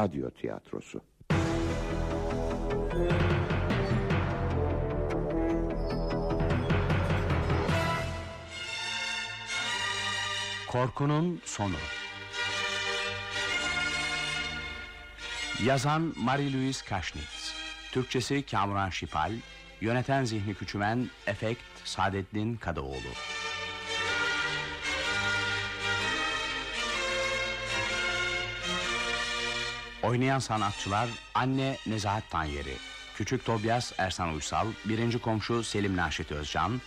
radyo tiyatrosu. Korkunun Sonu. Yazan Marie-Louise Kaşnitz. Türkçesi Kamuran Şipal. Yöneten Zihni Küçümen Efekt Saadettin Kadıoğlu Oynayan sanatçılar Anne Nezahat Tanyeri Küçük Tobias Ersan Uysal Birinci komşu Selim Naşit Özcan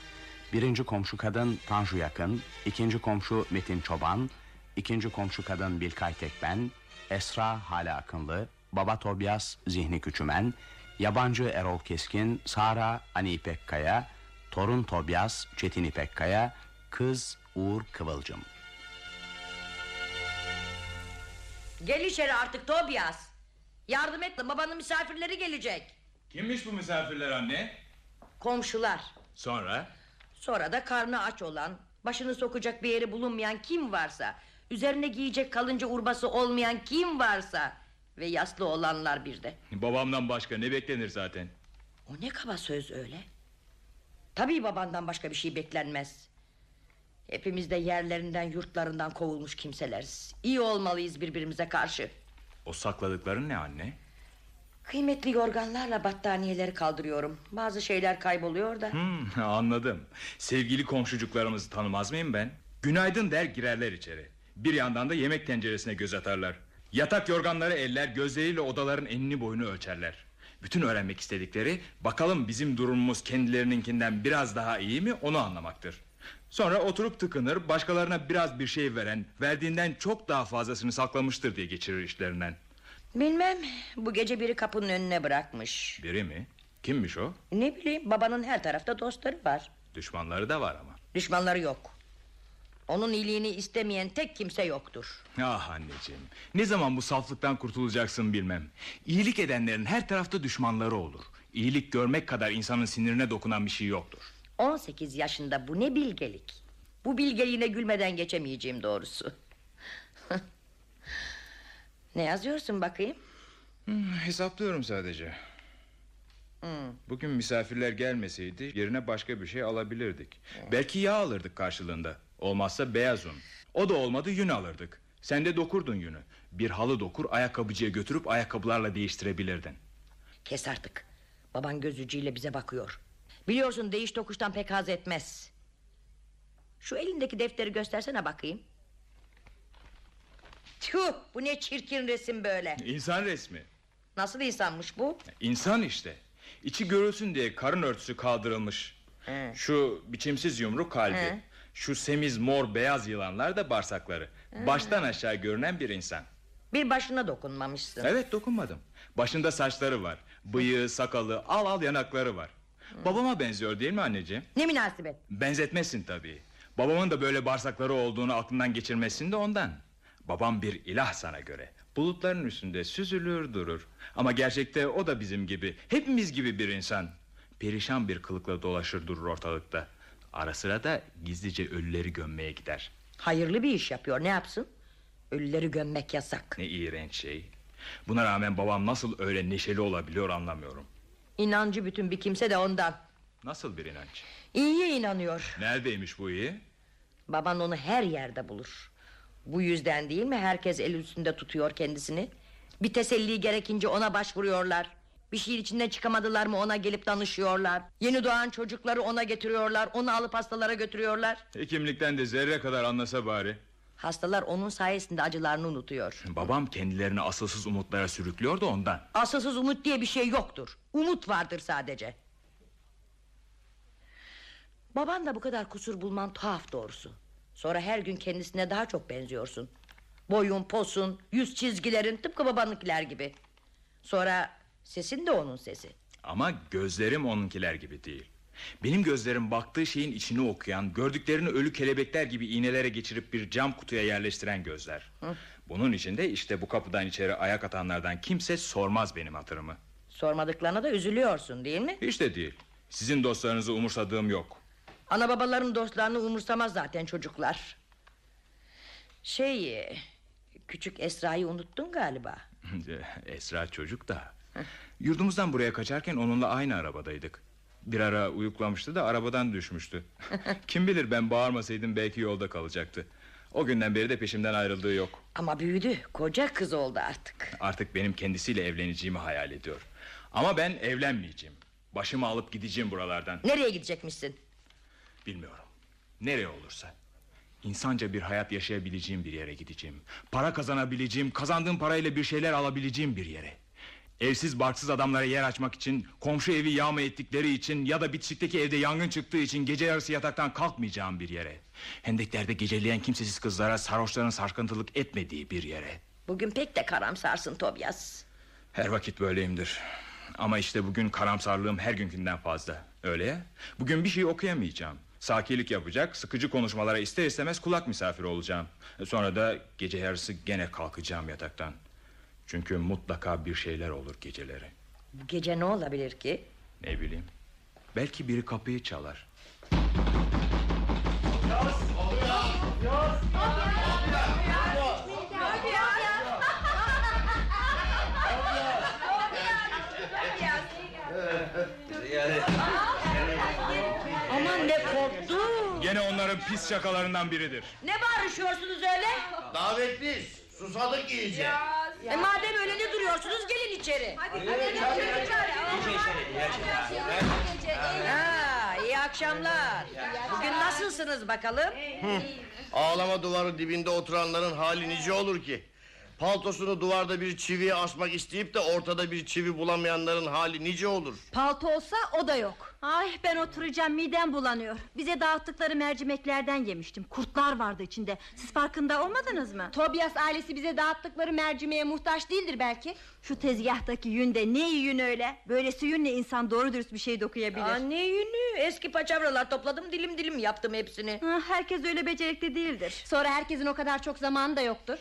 Birinci komşu kadın Tanju Yakın ikinci komşu Metin Çoban ikinci komşu kadın Bilkay Tekben Esra Hala Akınlı Baba Tobias Zihni Küçümen Yabancı Erol Keskin Sara Ani İpekkaya Torun Tobias Çetin İpekkaya Kız Uğur Kıvılcım Gel içeri artık Tobias. Yardım et babanın misafirleri gelecek. Kimmiş bu misafirler anne? Komşular. Sonra? Sonra da karnı aç olan, başını sokacak bir yeri bulunmayan kim varsa, üzerine giyecek kalınca urbası olmayan kim varsa ve yaslı olanlar bir de. Babamdan başka ne beklenir zaten? O ne kaba söz öyle? Tabii babandan başka bir şey beklenmez. Hepimiz de yerlerinden yurtlarından kovulmuş kimseleriz. İyi olmalıyız birbirimize karşı. O sakladıkların ne anne? Kıymetli yorganlarla battaniyeleri kaldırıyorum. Bazı şeyler kayboluyor da. Hmm, anladım. Sevgili komşucuklarımızı tanımaz mıyım ben? Günaydın der girerler içeri. Bir yandan da yemek tenceresine göz atarlar. Yatak yorganları eller gözleriyle odaların enini boyunu ölçerler. Bütün öğrenmek istedikleri bakalım bizim durumumuz kendilerininkinden biraz daha iyi mi onu anlamaktır. Sonra oturup tıkınır başkalarına biraz bir şey veren verdiğinden çok daha fazlasını saklamıştır diye geçirir işlerinden. Bilmem bu gece biri kapının önüne bırakmış. Biri mi? Kimmiş o? Ne bileyim babanın her tarafta dostları var. Düşmanları da var ama. Düşmanları yok. Onun iyiliğini istemeyen tek kimse yoktur. Ah anneciğim ne zaman bu saflıktan kurtulacaksın bilmem İyilik edenlerin her tarafta düşmanları olur İyilik görmek kadar insanın sinirine dokunan bir şey yoktur 18 yaşında bu ne bilgelik. Bu bilgeliğine gülmeden geçemeyeceğim doğrusu. ne yazıyorsun bakayım? hmm, Hesaplıyorum sadece Hmm. Bugün misafirler gelmeseydi yerine başka bir şey alabilirdik Belki yağ alırdık karşılığında Olmazsa beyaz un O da olmadı yün alırdık Sen de dokurdun yünü Bir halı dokur ayakkabıcıya götürüp ayakkabılarla değiştirebilirdin Kes artık. Baban gözücüyle bize bakıyor. Biliyorsun değiş tokuştan pek haz etmez. Şu elindeki defteri göstersene bakayım. Tüh bu ne çirkin resim böyle. İnsan resmi Nasıl insanmış bu? İnsan işte İçi görülsün diye karın örtüsü kaldırılmış He. Şu biçimsiz yumruk kalbi He. Şu semiz mor beyaz yılanlar da bağırsakları Baştan aşağı görünen bir insan Bir başına dokunmamışsın. Evet dokunmadım Başında saçları var Bıyığı sakalı al al yanakları var Babama benziyor değil mi anneciğim? Ne münasebet. Benzetmesin tabii. Babamın da böyle bağırsakları olduğunu aklından geçirmesin de ondan. Babam bir ilah sana göre. Bulutların üstünde süzülür durur. Ama gerçekte o da bizim gibi Hepimiz gibi bir insan. Perişan bir kılıkla dolaşır durur ortalıkta. Ara sıra da gizlice ölüleri gömmeye gider. Hayırlı bir iş yapıyor ne yapsın? Ölüleri gömmek yasak. Ne iğrenç şey. Buna rağmen babam nasıl öyle neşeli olabiliyor anlamıyorum İnancı bütün bir kimse de ondan. Nasıl bir inanç İyiye inanıyor. Neredeymiş bu iyi Baban onu her yerde bulur. Bu yüzden değil mi herkes el üstünde tutuyor kendisini? Bir teselli gerekince ona başvuruyorlar. Bir şeyin içinden çıkamadılar mı ona gelip danışıyorlar. Yeni doğan çocukları ona getiriyorlar. Onu alıp hastalara götürüyorlar. Hekimlikten de zerre kadar anlasa bari Hastalar onun sayesinde acılarını unutuyor. Babam kendilerini asılsız umutlara sürüklüyor da ondan Asılsız umut diye bir şey yoktur. Umut vardır sadece. Baban da bu kadar kusur bulman tuhaf doğrusu. Sonra her gün kendisine daha çok benziyorsun. Boyun, posun, yüz çizgilerin tıpkı babanınkiler gibi. Sonra sesin de onun sesi. Ama gözlerim onunkiler gibi değil Benim gözlerim baktığı şeyin içini okuyan Gördüklerini ölü kelebekler gibi iğnelere geçirip Bir cam kutuya yerleştiren gözler Bunun için de işte bu kapıdan içeri ayak atanlardan Kimse sormaz benim hatırımı Sormadıklarına da üzülüyorsun değil mi? Hiç de değil Sizin dostlarınızı umursadığım yok Ana babaların dostlarını umursamaz zaten çocuklar. Şey... Küçük Esra'yı unuttun galiba. Esra çocuk da. Yurdumuzdan buraya kaçarken onunla aynı arabadaydık. Bir ara uyuklamıştı da arabadan düşmüştü. Kim bilir ben bağırmasaydım belki yolda kalacaktı. O günden beri de peşimden ayrıldığı yok. Ama büyüdü koca kız oldu artık Artık benim kendisiyle evleneceğimi hayal ediyor. Ama ben evlenmeyeceğim. Başımı alıp gideceğim buralardan. Nereye gidecekmişsin Bilmiyorum. Nereye olursa. İnsanca bir hayat yaşayabileceğim bir yere gideceğim. Para kazanabileceğim, kazandığım parayla bir şeyler alabileceğim bir yere. Evsiz barksız adamlara yer açmak için, komşu evi yağma ettikleri için ya da bitişikteki evde yangın çıktığı için gece yarısı yataktan kalkmayacağım bir yere. Hendeklerde geceleyen kimsesiz kızlara sarhoşların sarkıntılık etmediği bir yere. Bugün pek de karamsarsın Tobias Her vakit böyleyimdir. Ama işte bugün karamsarlığım her günkünden fazla. Öyle ya. Bugün bir şey okuyamayacağım. Sakilik yapacak, sıkıcı konuşmalara ister istemez kulak misafiri olacağım. Sonra da gece yarısı gene kalkacağım yataktan. Çünkü mutlaka bir şeyler olur geceleri. Bu gece ne olabilir ki Ne bileyim. Belki biri kapıyı çalar. Aman ne korktu Gene onların pis şakalarından biridir. Ne bağırışıyorsunuz öyle Davetliyiz. Susadık iyice. e, Madem öyle ne duruyorsunuz? Gelin içeri. Ha, iyi akşamlar. Bugün nasılsınız bakalım? Ağlama duvarı dibinde oturanların hali nice olur ki? Paltosunu duvarda bir çiviye asmak isteyip de ortada bir çivi bulamayanların hali nice olur. Palto olsa o da yok. Ay ben oturacağım midem bulanıyor. Bize dağıttıkları mercimeklerden yemiştim. Kurtlar vardı içinde. Siz farkında olmadınız mı? Tobias ailesi bize dağıttıkları mercimeğe muhtaç değildir belki. Şu tezgahtaki yün de ne yün öyle. Böylesi yünle insan doğru dürüst bir şey dokuyabilir. Aa, ne yünü eski paçavralar topladım dilim dilim yaptım hepsini Ha, herkes öyle becerikli değildir. Sonra herkesin o kadar çok zamanı da yoktur.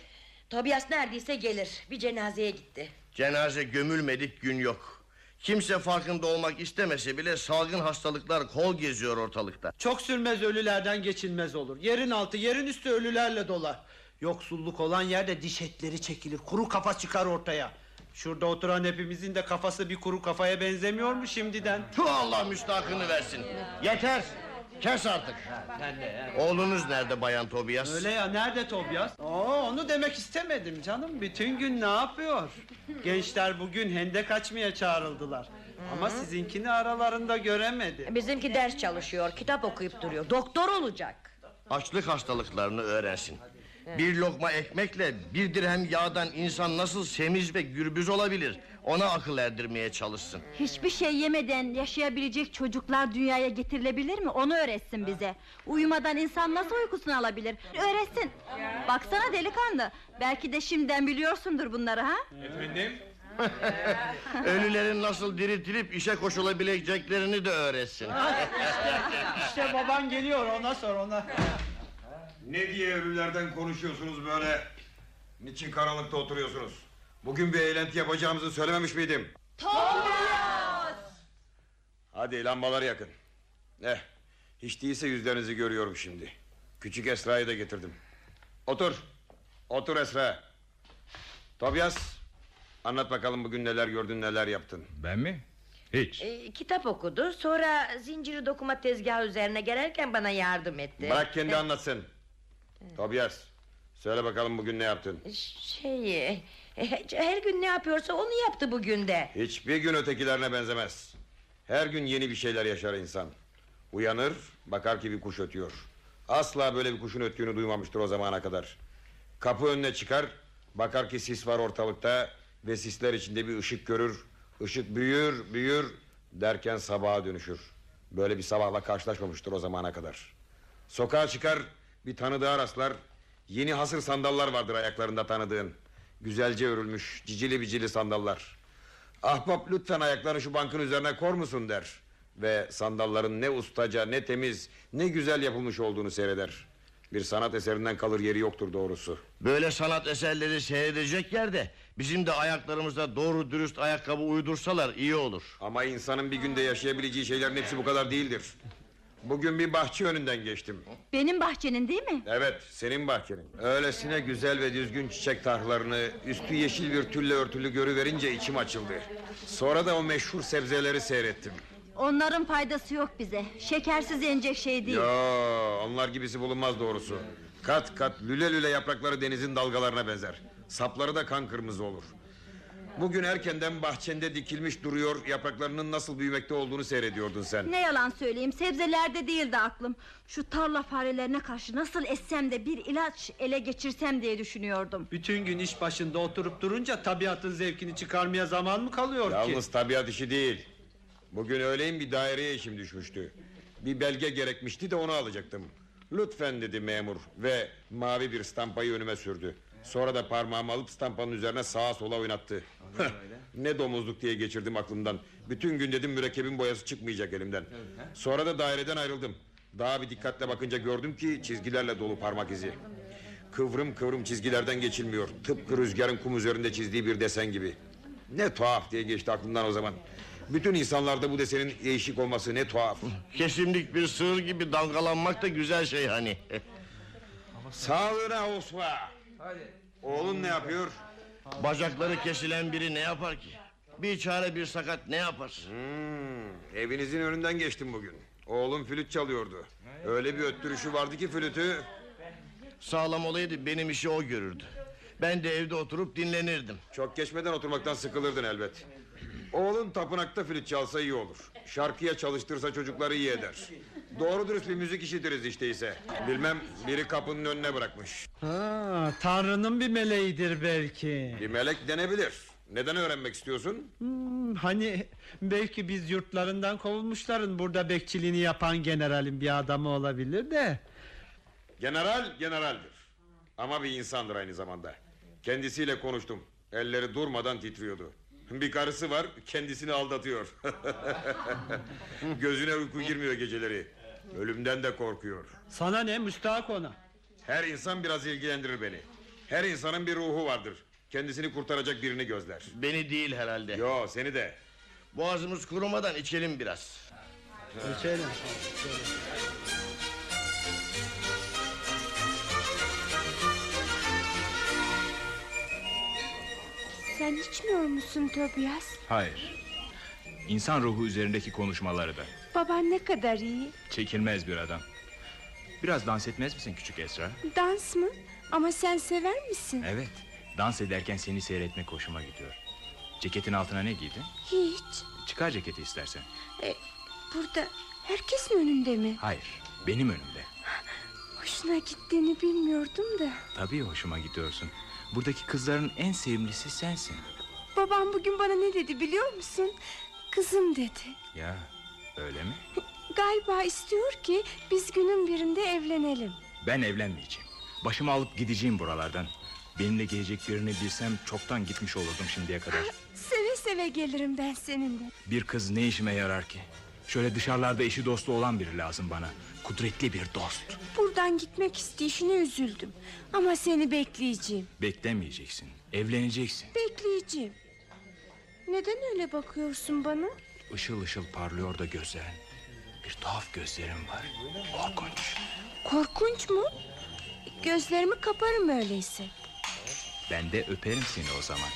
Tobias neredeyse gelir bir cenazeye gitti Cenaze gömülmedik gün yok. Kimse farkında olmak istemese bile salgın hastalıklar kol geziyor ortalıkta. Çok sürmez ölülerden geçilmez olur. Yerin altı yerin üstü ölülerle dolar. Yoksulluk olan yerde diş etleri çekilir. Kuru kafa çıkar ortaya. Şurada oturan hepimizin de kafası bir kuru kafaya benzemiyor mu şimdiden? Tu Allah müstahakını versin. Yeter. Kes artık. Oğlunuz nerede Bayan Tobias? Öyle ya nerede Tobias? Oo, onu demek istemedim canım. Bütün gün ne yapıyor? Gençler bugün hendek açmaya çağrıldılar. Ama sizinkini aralarında göremedim. Bizimki ders çalışıyor kitap okuyup duruyor Doktor olacak Açlık hastalıklarını öğrensin. Bir lokma ekmekle bir dirhem yağdan insan nasıl semiz ve gürbüz olabilir? Ona akıl erdirmeye çalışsın. Hiçbir şey yemeden yaşayabilecek çocuklar dünyaya getirilebilir mi? Onu öğretsin bize. Uyumadan insan nasıl uykusunu alabilir? Öğretsin. Baksana delikanlı. Belki de şimdiden biliyorsundur bunları ha? Ölülerin nasıl diriltilip işe koşulabileceklerini de öğretsin. İşte baban geliyor ona sor ona. Ne diye ölülerden konuşuyorsunuz böyle? Niçin karanlıkta oturuyorsunuz? Bugün bir eğlenti yapacağımızı söylememiş miydim? Hadi lambaları yakın. Eh, hiç değilse yüzlerinizi görüyorum şimdi. Küçük Esra'yı da getirdim. Otur. Otur Esra. Tobias, anlat bakalım bugün neler gördün neler yaptın. Ben mi? Hiç. E, kitap okudu sonra zinciri dokuma tezgahı üzerine gelirken bana yardım etti Bırak kendi anlatsın. Tobias, söyle bakalım bugün ne yaptın? Şey her gün ne yapıyorsa onu yaptı bugün de Hiçbir gün ötekilerine benzemez. Her gün yeni bir şeyler yaşar insan. Uyanır, bakar ki bir kuş ötüyor. Asla böyle bir kuşun öttüğünü duymamıştır o zamana kadar. Kapı önüne çıkar, bakar ki sis var ortalıkta ve sisler içinde bir ışık görür. Işık büyür, büyür derken sabaha dönüşür. Böyle bir sabahla karşılaşmamıştır o zamana kadar. Sokağa çıkar, bir tanıdığa rastlar. Yeni hasır sandallar vardır ayaklarında tanıdığın. Güzelce örülmüş, cicili bicili sandallar. Ahbap lütfen ayaklarını şu bankın üzerine kor musun der. Ve sandalların ne ustaca ne temiz ne güzel yapılmış olduğunu seyreder. Bir sanat eserinden kalır yeri yoktur doğrusu. Böyle sanat eserleri seyredecek yerde bizim de ayaklarımıza doğru dürüst ayakkabı uydursalar iyi olur. Ama insanın bir günde yaşayabileceği şeylerin hepsi bu kadar değildir. Bugün bir bahçe önünden geçtim. Benim bahçenin değil mi? Evet, senin bahçenin. Öylesine güzel ve düzgün çiçek tarhlarını... ...üstü yeşil bir tülle örtülü görüverince içim açıldı. Sonra da o meşhur sebzeleri seyrettim. Onların faydası yok bize. Şekersiz yenecek şey değil. Yo, onlar gibisi bulunmaz doğrusu. Kat kat lüle lüle yaprakları denizin dalgalarına benzer. Sapları da kan kırmızı olur. Bugün erkenden bahçende dikilmiş duruyor... ...yapraklarının nasıl büyümekte olduğunu seyrediyordun sen. Ne yalan söyleyeyim sebzelerde değildi aklım. Şu tarla farelerine karşı nasıl essem de bir ilaç ele geçirsem diye düşünüyordum. Bütün gün iş başında oturup durunca tabiatın zevkini çıkarmaya zaman mı kalıyor ki? Yalnız tabiat işi değil. Bugün öğleyin bir daireye işim düşmüştü. Bir belge gerekmişti de onu alacaktım. Lütfen dedi memur ve mavi bir stampayı önüme sürdü. Sonra da parmağımı alıp stampanın üzerine sağa sola oynattı. ne domuzluk diye geçirdim aklımdan. Bütün gün dedim mürekkebin boyası çıkmayacak elimden. Sonra da daireden ayrıldım. Daha bir dikkatle bakınca gördüm ki çizgilerle dolu parmak izi. Kıvrım kıvrım çizgilerden geçilmiyor. Tıpkı rüzgarın kum üzerinde çizdiği bir desen gibi. Ne tuhaf diye geçti aklımdan o zaman. Bütün insanlarda bu desenin değişik olması ne tuhaf. Kesimlik bir sığır gibi dalgalanmak da güzel şey hani. Sağlığına Oğlun ne yapıyor? Bacakları kesilen biri ne yapar ki? Bir çare bir sakat ne yapar? Hmm, evinizin önünden geçtim bugün. Oğlum flüt çalıyordu. Öyle bir öttürüşü vardı ki flütü. Sağlam olaydı benim işi o görürdü. Ben de evde oturup dinlenirdim. Çok geçmeden oturmaktan sıkılırdın elbet. Oğlun tapınakta flüt çalsa iyi olur. Şarkıya çalıştırsa çocukları iyi eder. Doğru dürüst bir müzik işitiriz işte ise. Bilmem biri kapının önüne bırakmış. Ha, Tanrı'nın bir meleğidir belki. Bir melek denebilir. Neden öğrenmek istiyorsun? Hmm, hani belki biz yurtlarından kovulmuşların burada bekçiliğini yapan generalin bir adamı olabilir de. General generaldir. Ama bir insandır aynı zamanda. Kendisiyle konuştum. Elleri durmadan titriyordu. Bir karısı var kendisini aldatıyor. Gözüne uyku girmiyor geceleri. Ölümden de korkuyor. Sana ne müstahak ona. Her insan biraz ilgilendirir beni. Her insanın bir ruhu vardır. Kendisini kurtaracak birini gözler. Beni değil herhalde. Yo seni de. Boğazımız kurumadan içelim biraz. İçelim. Sen içmiyor musun Tobias? Hayır. İnsan ruhu üzerindeki konuşmaları da. Baban ne kadar iyi. Çekilmez bir adam. Biraz dans etmez misin küçük Esra? Dans mı? Ama sen sever misin? Evet. Dans ederken seni seyretmek hoşuma gidiyor. Ceketin altına ne giydin? Hiç. Çıkar ceketi istersen. E, burada herkesin önünde mi? Hayır. Benim önümde. Hoşuna gittiğini bilmiyordum da. Tabii hoşuma gidiyorsun. Buradaki kızların en sevimlisi sensin. Babam bugün bana ne dedi biliyor musun? Kızım dedi. Ya öyle mi? Galiba istiyor ki biz günün birinde evlenelim. Ben evlenmeyeceğim. Başımı alıp gideceğim buralardan. Benimle gelecek birini bilsem çoktan gitmiş olurdum şimdiye kadar. Seve seve gelirim ben seninle. Bir kız ne işime yarar ki? Şöyle dışarılarda eşi dostu olan biri lazım bana. Kudretli bir dost. Buradan gitmek isteyişine üzüldüm. Ama seni bekleyeceğim. Beklemeyeceksin. Evleneceksin. Bekleyeceğim. Neden öyle bakıyorsun bana? Işıl ışıl parlıyor da gözlerin. Bir tuhaf gözlerin var. Korkunç. Korkunç mu? Gözlerimi kaparım öyleyse. Ben de öperim seni o zaman.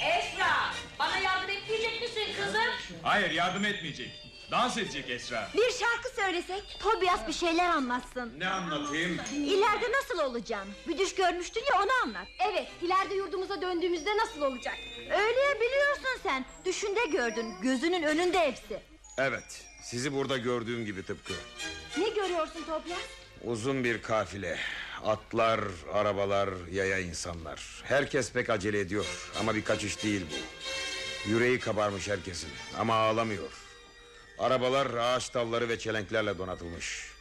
Esra bana yardım etmeyecek misin kızım? Hayır yardım etmeyecek. Dans edecek Esra. Bir şarkı söylesek. Tobias bir şeyler anlatsın. Ne anlatayım? İleride nasıl olacağım? Bir düş görmüştün ya onu anlat. Evet, ileride yurdumuza döndüğümüzde nasıl olacak? Öyle ya biliyorsun sen. Düşünde gördün. Gözünün önünde hepsi. Evet. Sizi burada gördüğüm gibi tıpkı. Ne görüyorsun Tobias? Uzun bir kafile. Atlar, arabalar, yaya insanlar. Herkes pek acele ediyor ama bir kaçış değil bu. Yüreği kabarmış herkesin ama ağlamıyor. Arabalar ağaç dalları ve çelenklerle donatılmış.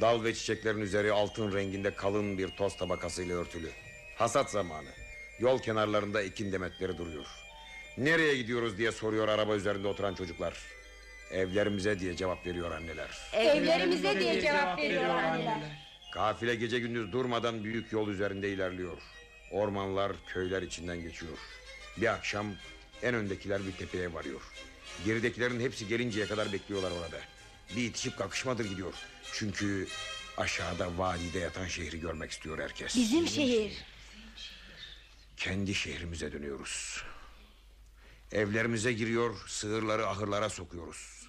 Dal ve çiçeklerin üzeri altın renginde kalın bir toz tabakasıyla örtülü. Hasat zamanı. Yol kenarlarında ekin demetleri duruyor. Nereye gidiyoruz diye soruyor araba üzerinde oturan çocuklar. Evlerimize diye cevap veriyor anneler. Evlerimize diye cevap veriyor anneler. Kafile gece gündüz durmadan büyük yol üzerinde ilerliyor. Ormanlar, köyler içinden geçiyor. Bir akşam en öndekiler bir tepeye varıyor. Geridekilerin hepsi gelinceye kadar bekliyorlar orada. Bir itişip kakışmadır gidiyor. Çünkü aşağıda vadide yatan şehri görmek istiyor herkes. Bizim şehir. Kendi şehrimize dönüyoruz. Evlerimize giriyor, sığırları ahırlara sokuyoruz.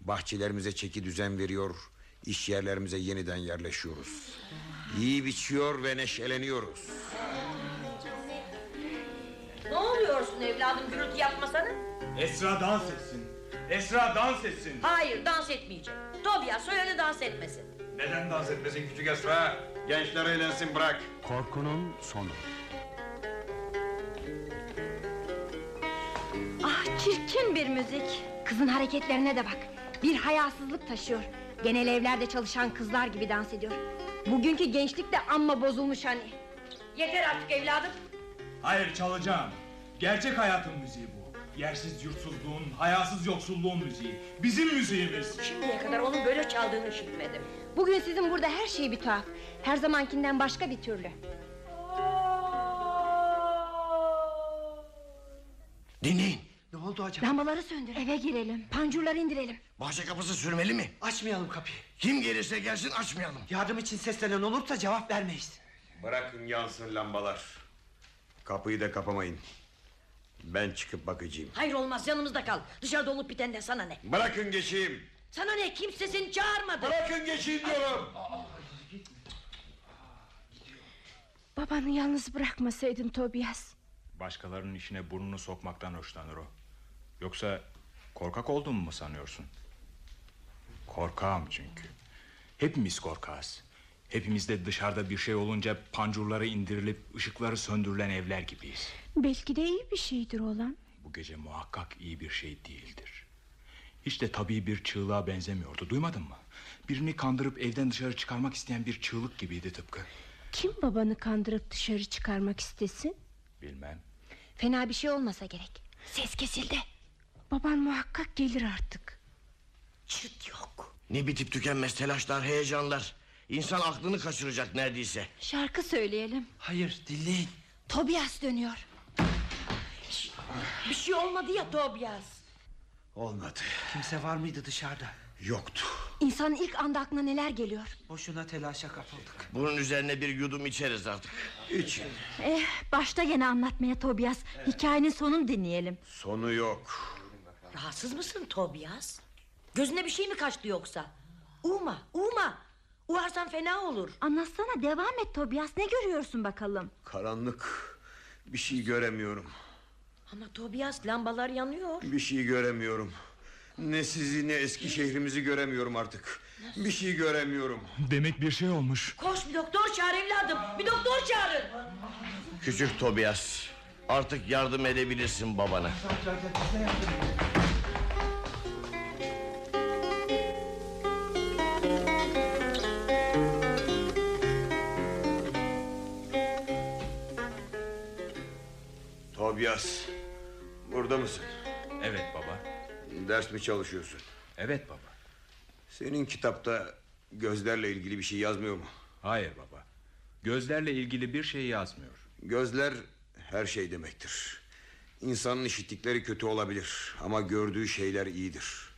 Bahçelerimize çeki düzen veriyor, iş yerlerimize yeniden yerleşiyoruz. Yiyip içiyor ve neşeleniyoruz. Ne oluyorsun evladım gürültü yapmasana? Esra dans etsin. Esra dans etsin. Hayır dans etmeyecek. Tobias söyle dans etmesin. Neden dans etmesin küçük Esra, gençler eğlensin bırak. Korkunun sonu. Ah çirkin bir müzik. Kızın hareketlerine de bak. Bir hayasızlık taşıyor. Genel evlerde çalışan kızlar gibi dans ediyor. Bugünkü gençlik de amma bozulmuş hani. Yeter artık evladım. Hayır çalacağım. Gerçek hayatın müziği bu. Yersiz yurtsuzluğun, hayasız yoksulluğun müziği. Bizim müziğimiz. Şimdiye kadar onun böyle çaldığını işitmedim. Bugün sizin burada her şey bir tuhaf. Her zamankinden başka bir türlü. Dinleyin. Ne oldu acaba? Lambaları söndür. Eve girelim. Pancurları indirelim. Bahçe kapısı sürmeli mi? Açmayalım kapıyı. Kim gelirse gelsin açmayalım. Yardım için seslenen olursa cevap vermeyiz. Bırakın yansın lambalar. Kapıyı da kapamayın. Ben çıkıp bakacağım. Hayır olmaz yanımızda kal. Dışarıda olup bitenden sana ne? Bırakın geçeyim. Sana ne kimse seni çağırmadı. Bırakın geçeyim diyorum. Babanı yalnız bırakmasaydın Tobias. Başkalarının işine burnunu sokmaktan hoşlanır o. Yoksa korkak olduğumu mu sanıyorsun? Korkağım çünkü. Hepimiz korkağız. Hepimiz de dışarıda bir şey olunca pancurları indirilip ışıkları söndürülen evler gibiyiz. Belki de iyi bir şeydir olan. Bu gece muhakkak iyi bir şey değildir. Hiç de tabii bir çığlığa benzemiyordu. Duymadın mı? Birini kandırıp evden dışarı çıkarmak isteyen bir çığlık gibiydi tıpkı. Kim babanı kandırıp dışarı çıkarmak istesin? Bilmem. Fena bir şey olmasa gerek. Ses kesildi. Baban muhakkak gelir artık. Çıt yok. Ne bitip tükenmez telaşlar, heyecanlar. İnsan aklını kaçıracak neredeyse. Şarkı söyleyelim. Hayır dinleyin. Tobias dönüyor. Bir şey olmadı ya Tobias. Olmadı. Kimse var mıydı dışarıda? Yoktu. İnsanın ilk anda aklına neler geliyor? Boşuna telaşa kapıldık. Bunun üzerine bir yudum içeriz artık. İçin. Eh, başta gene anlatmaya Tobias. Hikayenin sonunu dinleyelim. Sonu yok. Rahatsız mısın Tobias? Gözüne bir şey mi kaçtı yoksa? Uma, uma. Uğarsan fena olur. Anlatsana devam et Tobias. Ne görüyorsun bakalım? Karanlık. Bir şey göremiyorum. Ama Tobias lambalar yanıyor. Bir şey göremiyorum. Ne sizi ne eski şehrimizi göremiyorum artık. Bir şey göremiyorum. Demek bir şey olmuş. Koş bir doktor çağır evladım. Bir doktor çağırın. Küçük Tobias. Artık yardım edebilirsin babana. Tobias. Burada mısın? Evet baba. Ders mi çalışıyorsun? Evet baba. Senin kitapta gözlerle ilgili bir şey yazmıyor mu? Hayır baba. Gözlerle ilgili bir şey yazmıyor. Gözler her şey demektir. İnsanın işittikleri kötü olabilir ama gördüğü şeyler iyidir.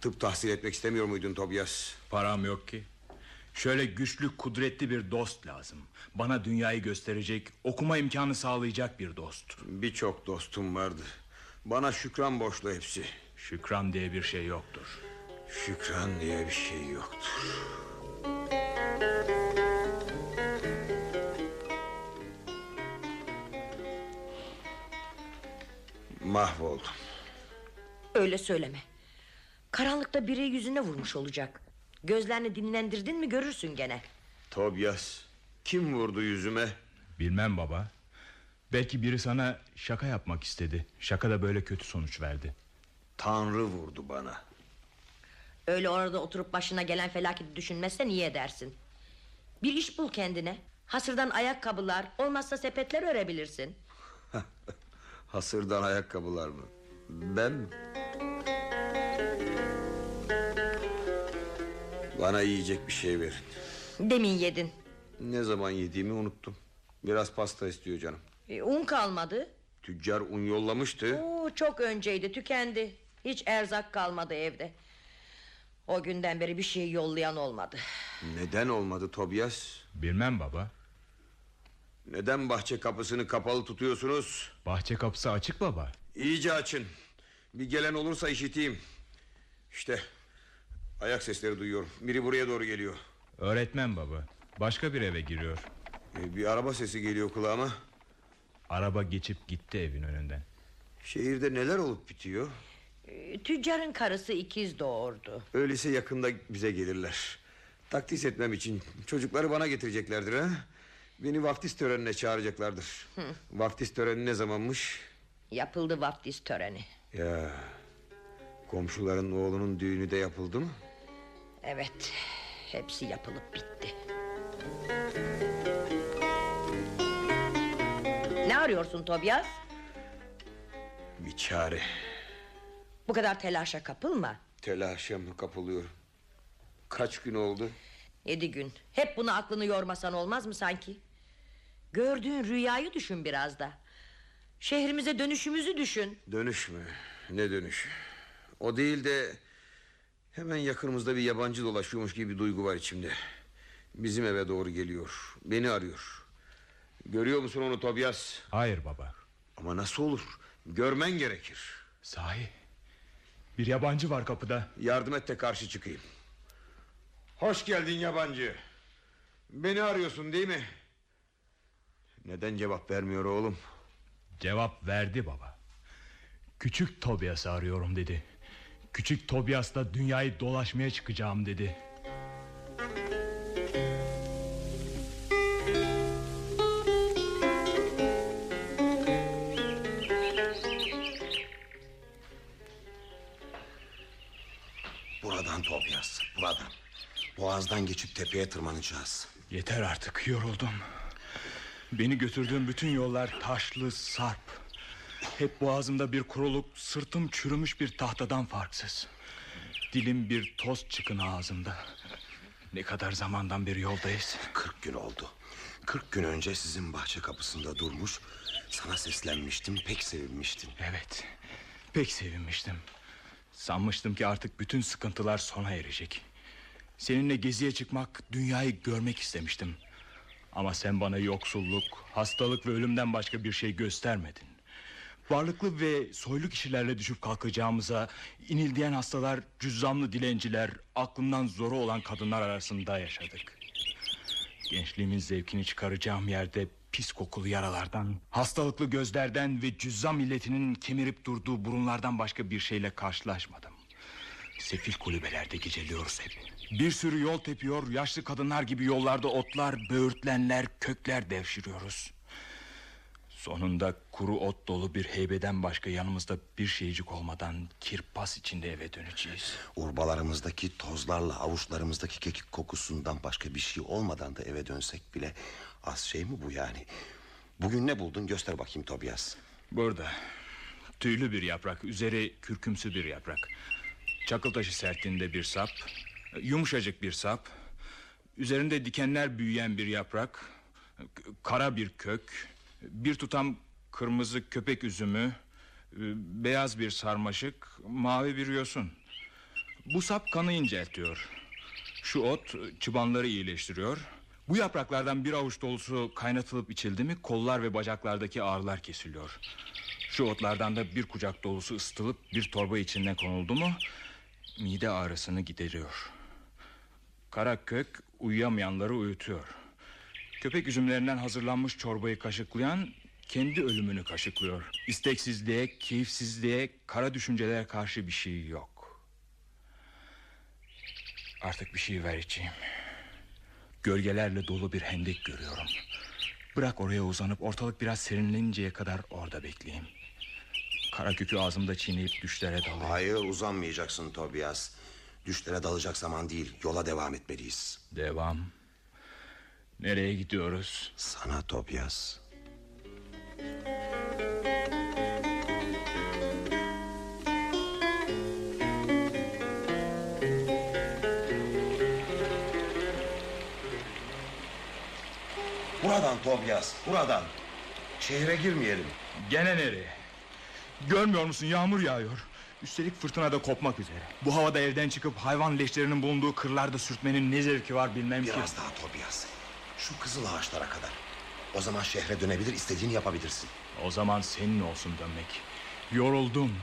Tıp tahsil etmek istemiyor muydun Tobias? Param yok ki. Şöyle güçlü, kudretli bir dost lazım. Bana dünyayı gösterecek, okuma imkanı sağlayacak bir dost. Birçok dostum vardı. Bana şükran borçlu hepsi. Şükran diye bir şey yoktur. Şükran diye bir şey yoktur. Mahvoldum. Öyle söyleme. Karanlıkta biri yüzüne vurmuş olacak. Gözlerini dinlendirdin mi görürsün gene. Tobias, kim vurdu yüzüme? Bilmem baba. Belki biri sana şaka yapmak istedi. Şaka da böyle kötü sonuç verdi. Tanrı vurdu bana. Öyle orada oturup başına gelen felaketi düşünmezsen iyi edersin. Bir iş bul kendine. Hasırdan ayakkabılar, olmazsa sepetler örebilirsin. Hasırdan ayakkabılar mı? Ben mi? Bana yiyecek bir şey verin. Demin yedin. Ne zaman yediğimi unuttum. Biraz pasta istiyor canım. E, un kalmadı. Tüccar un yollamıştı. Oo, çok önceydi tükendi. Hiç erzak kalmadı evde. O günden beri bir şey yollayan olmadı. Neden olmadı Tobias? Bilmem baba. Neden bahçe kapısını kapalı tutuyorsunuz? Bahçe kapısı açık baba. İyice açın. Bir gelen olursa işiteyim. İşte ayak sesleri duyuyorum. Biri buraya doğru geliyor. Öğretmen baba. Başka bir eve giriyor. Ee, Bir araba sesi geliyor kulağıma. Araba geçip gitti evin önünden. Şehirde neler olup bitiyor? E, tüccarın karısı ikiz doğurdu. Öyleyse yakında bize gelirler. Takdis etmem için çocukları bana getireceklerdir ha? Beni vaftiz törenine çağıracaklardır. Vaftiz töreni ne zamanmış? Yapıldı vaftiz töreni. Ya komşuların oğlunun düğünü de yapıldı mı? Evet, hepsi yapılıp bitti. Ne arıyorsun Tobias? Bir çare. Bu kadar telaşa kapılma. Telaşa mı kapılıyorum? Kaç gün oldu? Yedi gün. Hep bunu aklını yormasan olmaz mı sanki? Gördüğün rüyayı düşün biraz da. Şehrimize dönüşümüzü düşün. Dönüş mü? Ne dönüş? O değil de hemen yakınımızda bir yabancı dolaşıyormuş gibi bir duygu var içimde. Bizim eve doğru geliyor. Beni arıyor. Görüyor musun onu Tobias? Hayır baba. Ama nasıl olur? Görmen gerekir. Sahi. Bir yabancı var kapıda. Yardım et de karşı çıkayım. Hoş geldin yabancı. Beni arıyorsun değil mi? Neden cevap vermiyor oğlum? Cevap verdi baba. Küçük Tobias'ı arıyorum dedi. Küçük Tobias'la dünyayı dolaşmaya çıkacağım dedi. Buradan Tobias, buradan. Boğazdan geçip tepeye tırmanacağız. Yeter artık yoruldum. Beni götürdüğün bütün yollar taşlı sarp. Hep boğazımda bir kuruluk, sırtım çürümüş bir tahtadan farksız. Dilim bir toz çıkın ağzımda. Ne kadar zamandan beri yoldayız? 40 gün oldu. 40 gün önce sizin bahçe kapısında durmuş... ...sana seslenmiştim, pek sevinmiştin. Evet, pek sevinmiştim. Sanmıştım ki artık bütün sıkıntılar sona erecek. Seninle geziye çıkmak, dünyayı görmek istemiştim. Ama sen bana yoksulluk, hastalık ve ölümden başka bir şey göstermedin. Varlıklı ve soylu kişilerle düşüp kalkacağımıza inildiyen hastalar, cüzzamlı dilenciler, aklından zoru olan kadınlar arasında yaşadık. Gençliğimin zevkini çıkaracağım yerde pis kokulu yaralardan, hastalıklı gözlerden ve cüzzam milletinin kemirip durduğu burunlardan başka bir şeyle karşılaşmadım. Sefil kulübelerde geceliyoruz hep. Bir sürü yol tepiyor, yaşlı kadınlar gibi yollarda otlar, böğürtlenler, kökler devşiriyoruz. Sonunda kuru ot dolu bir heybeden başka yanımızda bir şeycik olmadan kirpas içinde eve döneceğiz. Urbalarımızdaki tozlarla avuçlarımızdaki kekik kokusundan başka bir şey olmadan da eve dönsek bile... ...az şey mi bu yani? Bugün ne buldun göster bakayım Tobias. Burada tüylü bir yaprak, üzeri kürkümsü bir yaprak. Çakıl taşı sertliğinde bir sap, yumuşacık bir sap, üzerinde dikenler büyüyen bir yaprak, kara bir kök, bir tutam kırmızı köpek üzümü, beyaz bir sarmaşık, mavi bir yosun. Bu sap kanı inceltiyor. Şu ot çıbanları iyileştiriyor. Bu yapraklardan bir avuç dolusu kaynatılıp içildi mi kollar ve bacaklardaki ağrılar kesiliyor. Şu otlardan da bir kucak dolusu ısıtılıp bir torba içine konuldu mu mide ağrısını gideriyor. Kara kök uyuyamayanları uyutuyor. Köpek üzümlerinden hazırlanmış çorbayı kaşıklayan kendi ölümünü kaşıklıyor. İsteksizliğe, keyifsizliğe, kara düşüncelere karşı bir şey yok. Artık bir şey ver içeyim. Gölgelerle dolu bir hendek görüyorum. Bırak oraya uzanıp ortalık biraz serinleninceye kadar orada bekleyeyim. Kara kökü ağzımda çiğneyip düşlere dalayım. Hayır uzanmayacaksın Tobias. Düşlere dalacak zaman değil yola devam etmeliyiz. Devam. Nereye gidiyoruz? Sana Tobias. Buradan Tobias, buradan. Şehre girmeyelim. Gene nereye? Görmüyor musun yağmur yağıyor. Üstelik fırtına da kopmak üzere. Bu havada evden çıkıp hayvan leşlerinin bulunduğu kırlarda sürtmenin ne zevki var bilmem ki. Biraz daha Tobias. Şu kızıl ağaçlara kadar. O zaman şehre dönebilir, istediğini yapabilirsin. O zaman senin olsun dönmek. Yoruldum.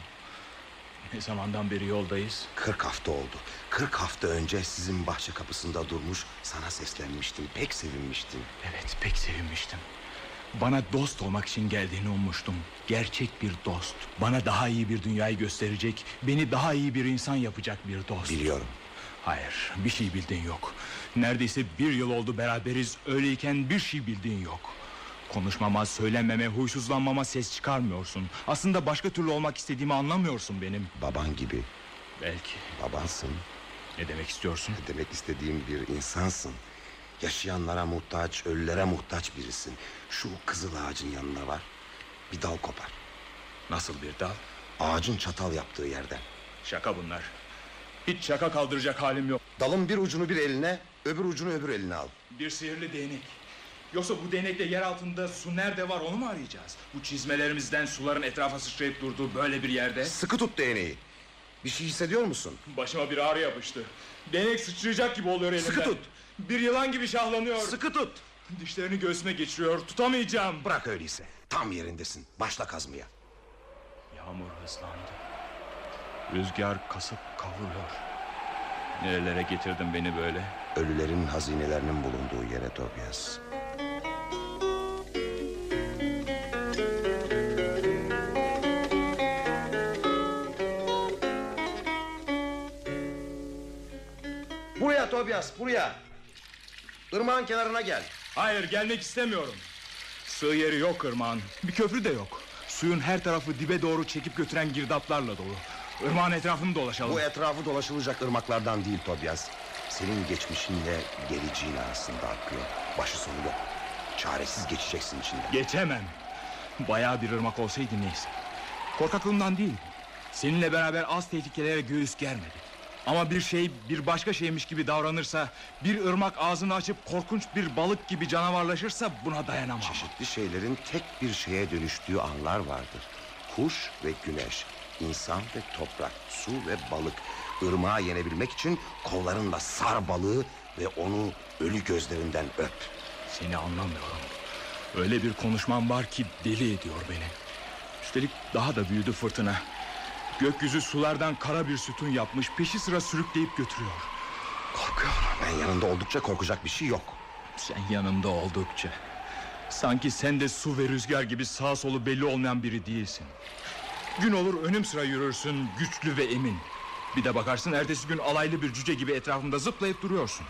Ne zamandan beri yoldayız? 40 hafta oldu. 40 hafta önce sizin bahçe kapısında durmuş, sana seslenmiştim. Pek sevinmiştin. Evet pek sevinmiştim. Bana dost olmak için geldiğini ummuştum. Gerçek bir dost. Bana daha iyi bir dünyayı gösterecek, beni daha iyi bir insan yapacak bir dost. Biliyorum. Hayır, bir şey bildiğin yok. Neredeyse bir yıl oldu beraberiz. Öyleyken bir şey bildiğin yok. Konuşmama, söylenmeme, huysuzlanmama ses çıkarmıyorsun. Aslında başka türlü olmak istediğimi anlamıyorsun benim. Baban gibi. Belki. Babansın. Ne demek istiyorsun? Demek istediğim bir insansın. Yaşayanlara muhtaç, ölülere muhtaç birisin. Şu kızıl ağacın yanına var. Bir dal kopar. Nasıl bir dal? Ağacın çatal yaptığı yerden. Şaka bunlar. Hiç şaka kaldıracak halim yok. Dalın bir ucunu bir eline, öbür ucunu öbür eline al. Bir sihirli değnek. Yoksa bu değnekle yer altında su nerede var onu mu arayacağız? Bu çizmelerimizden suların etrafa sıçrayıp durduğu böyle bir yerde. Sıkı tut değneği. Bir şey hissediyor musun? Başıma bir ağrı yapıştı. Değnek sıçrayacak gibi oluyor elimden. Sıkı tut. Bir yılan gibi şahlanıyor. Sıkı tut. Dişlerini göğsüme geçiriyor. Tutamayacağım. Bırak öyleyse. Tam yerindesin. Başla kazmaya. Yağmur hızlandı. Rüzgar kasıp kavuruyor. Nerelere getirdin beni böyle? Ölülerin hazinelerinin bulunduğu yere Tobias. Buraya Tobias, buraya. Irmağın kenarına gel. Hayır gelmek istemiyorum. Sığ yeri yok ırmağın. Bir köprü de yok. Suyun her tarafı dibe doğru çekip götüren girdaplarla dolu. Irmağın etrafını dolaşalım. Bu etrafı dolaşılacak ırmaklardan değil Tobias. Senin geçmişinle geleceğin arasında akıyor. Başı sonu yok. Çaresiz geçeceksin içinden. Geçemem. Bayağı bir ırmak olsaydı neyse. Korkaklığımdan değil. Seninle beraber az tehlikelere göğüs germedik. Ama bir şey bir başka şeymiş gibi davranırsa... ...bir ırmak ağzını açıp korkunç bir balık gibi canavarlaşırsa buna dayanamam. Çeşitli şeylerin tek bir şeye dönüştüğü anlar vardır. Kuş ve güneş, insan ve toprak, su ve balık. Irmağı yenebilmek için kollarınla sar balığı ve onu ölü gözlerinden öp. Seni anlamıyorum. Öyle bir konuşman var ki deli ediyor beni. Üstelik daha da büyüdü fırtına. Gökyüzü sulardan kara bir sütun yapmış, peşi sıra sürükleyip götürüyor. Korkuyorum. Ben yanında oldukça korkacak bir şey yok. Sen yanımda oldukça. Sanki sen de su ve rüzgar gibi sağ solu belli olmayan biri değilsin. Gün olur önüm sıra yürürsün, güçlü ve emin. Bir de bakarsın ertesi gün alaylı bir cüce gibi etrafımda zıplayıp duruyorsun.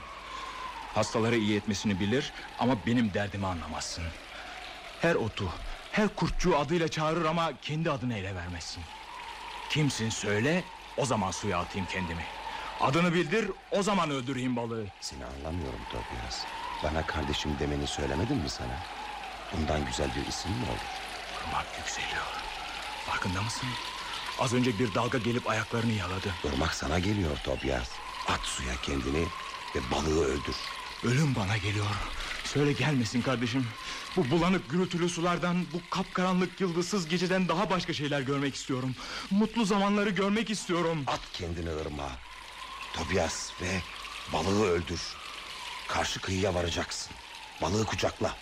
Hastalara iyi etmesini bilir ama benim derdimi anlamazsın. Her otu, her kurtçuğu adıyla çağırır ama kendi adını ele vermezsin. Kimsin söyle, o zaman suya atayım kendimi. Adını bildir, o zaman öldüreyim balığı. Seni anlamıyorum Tobias. Bana kardeşim demeni söylemedim mi sana? Bundan güzel bir isim mi olur? Irmak yükseliyor. Farkında mısın? Az önce bir dalga gelip ayaklarını yaladı. Irmak sana geliyor Tobias. At suya kendini ve balığı öldür. Ölüm bana geliyor. Söyle gelmesin kardeşim. Bu bulanık gürültülü sulardan, bu kapkaranlık yıldızsız geceden daha başka şeyler görmek istiyorum. Mutlu zamanları görmek istiyorum. At kendini ırmağa. Tobias ve balığı öldür. Karşı kıyıya varacaksın. Balığı kucakla.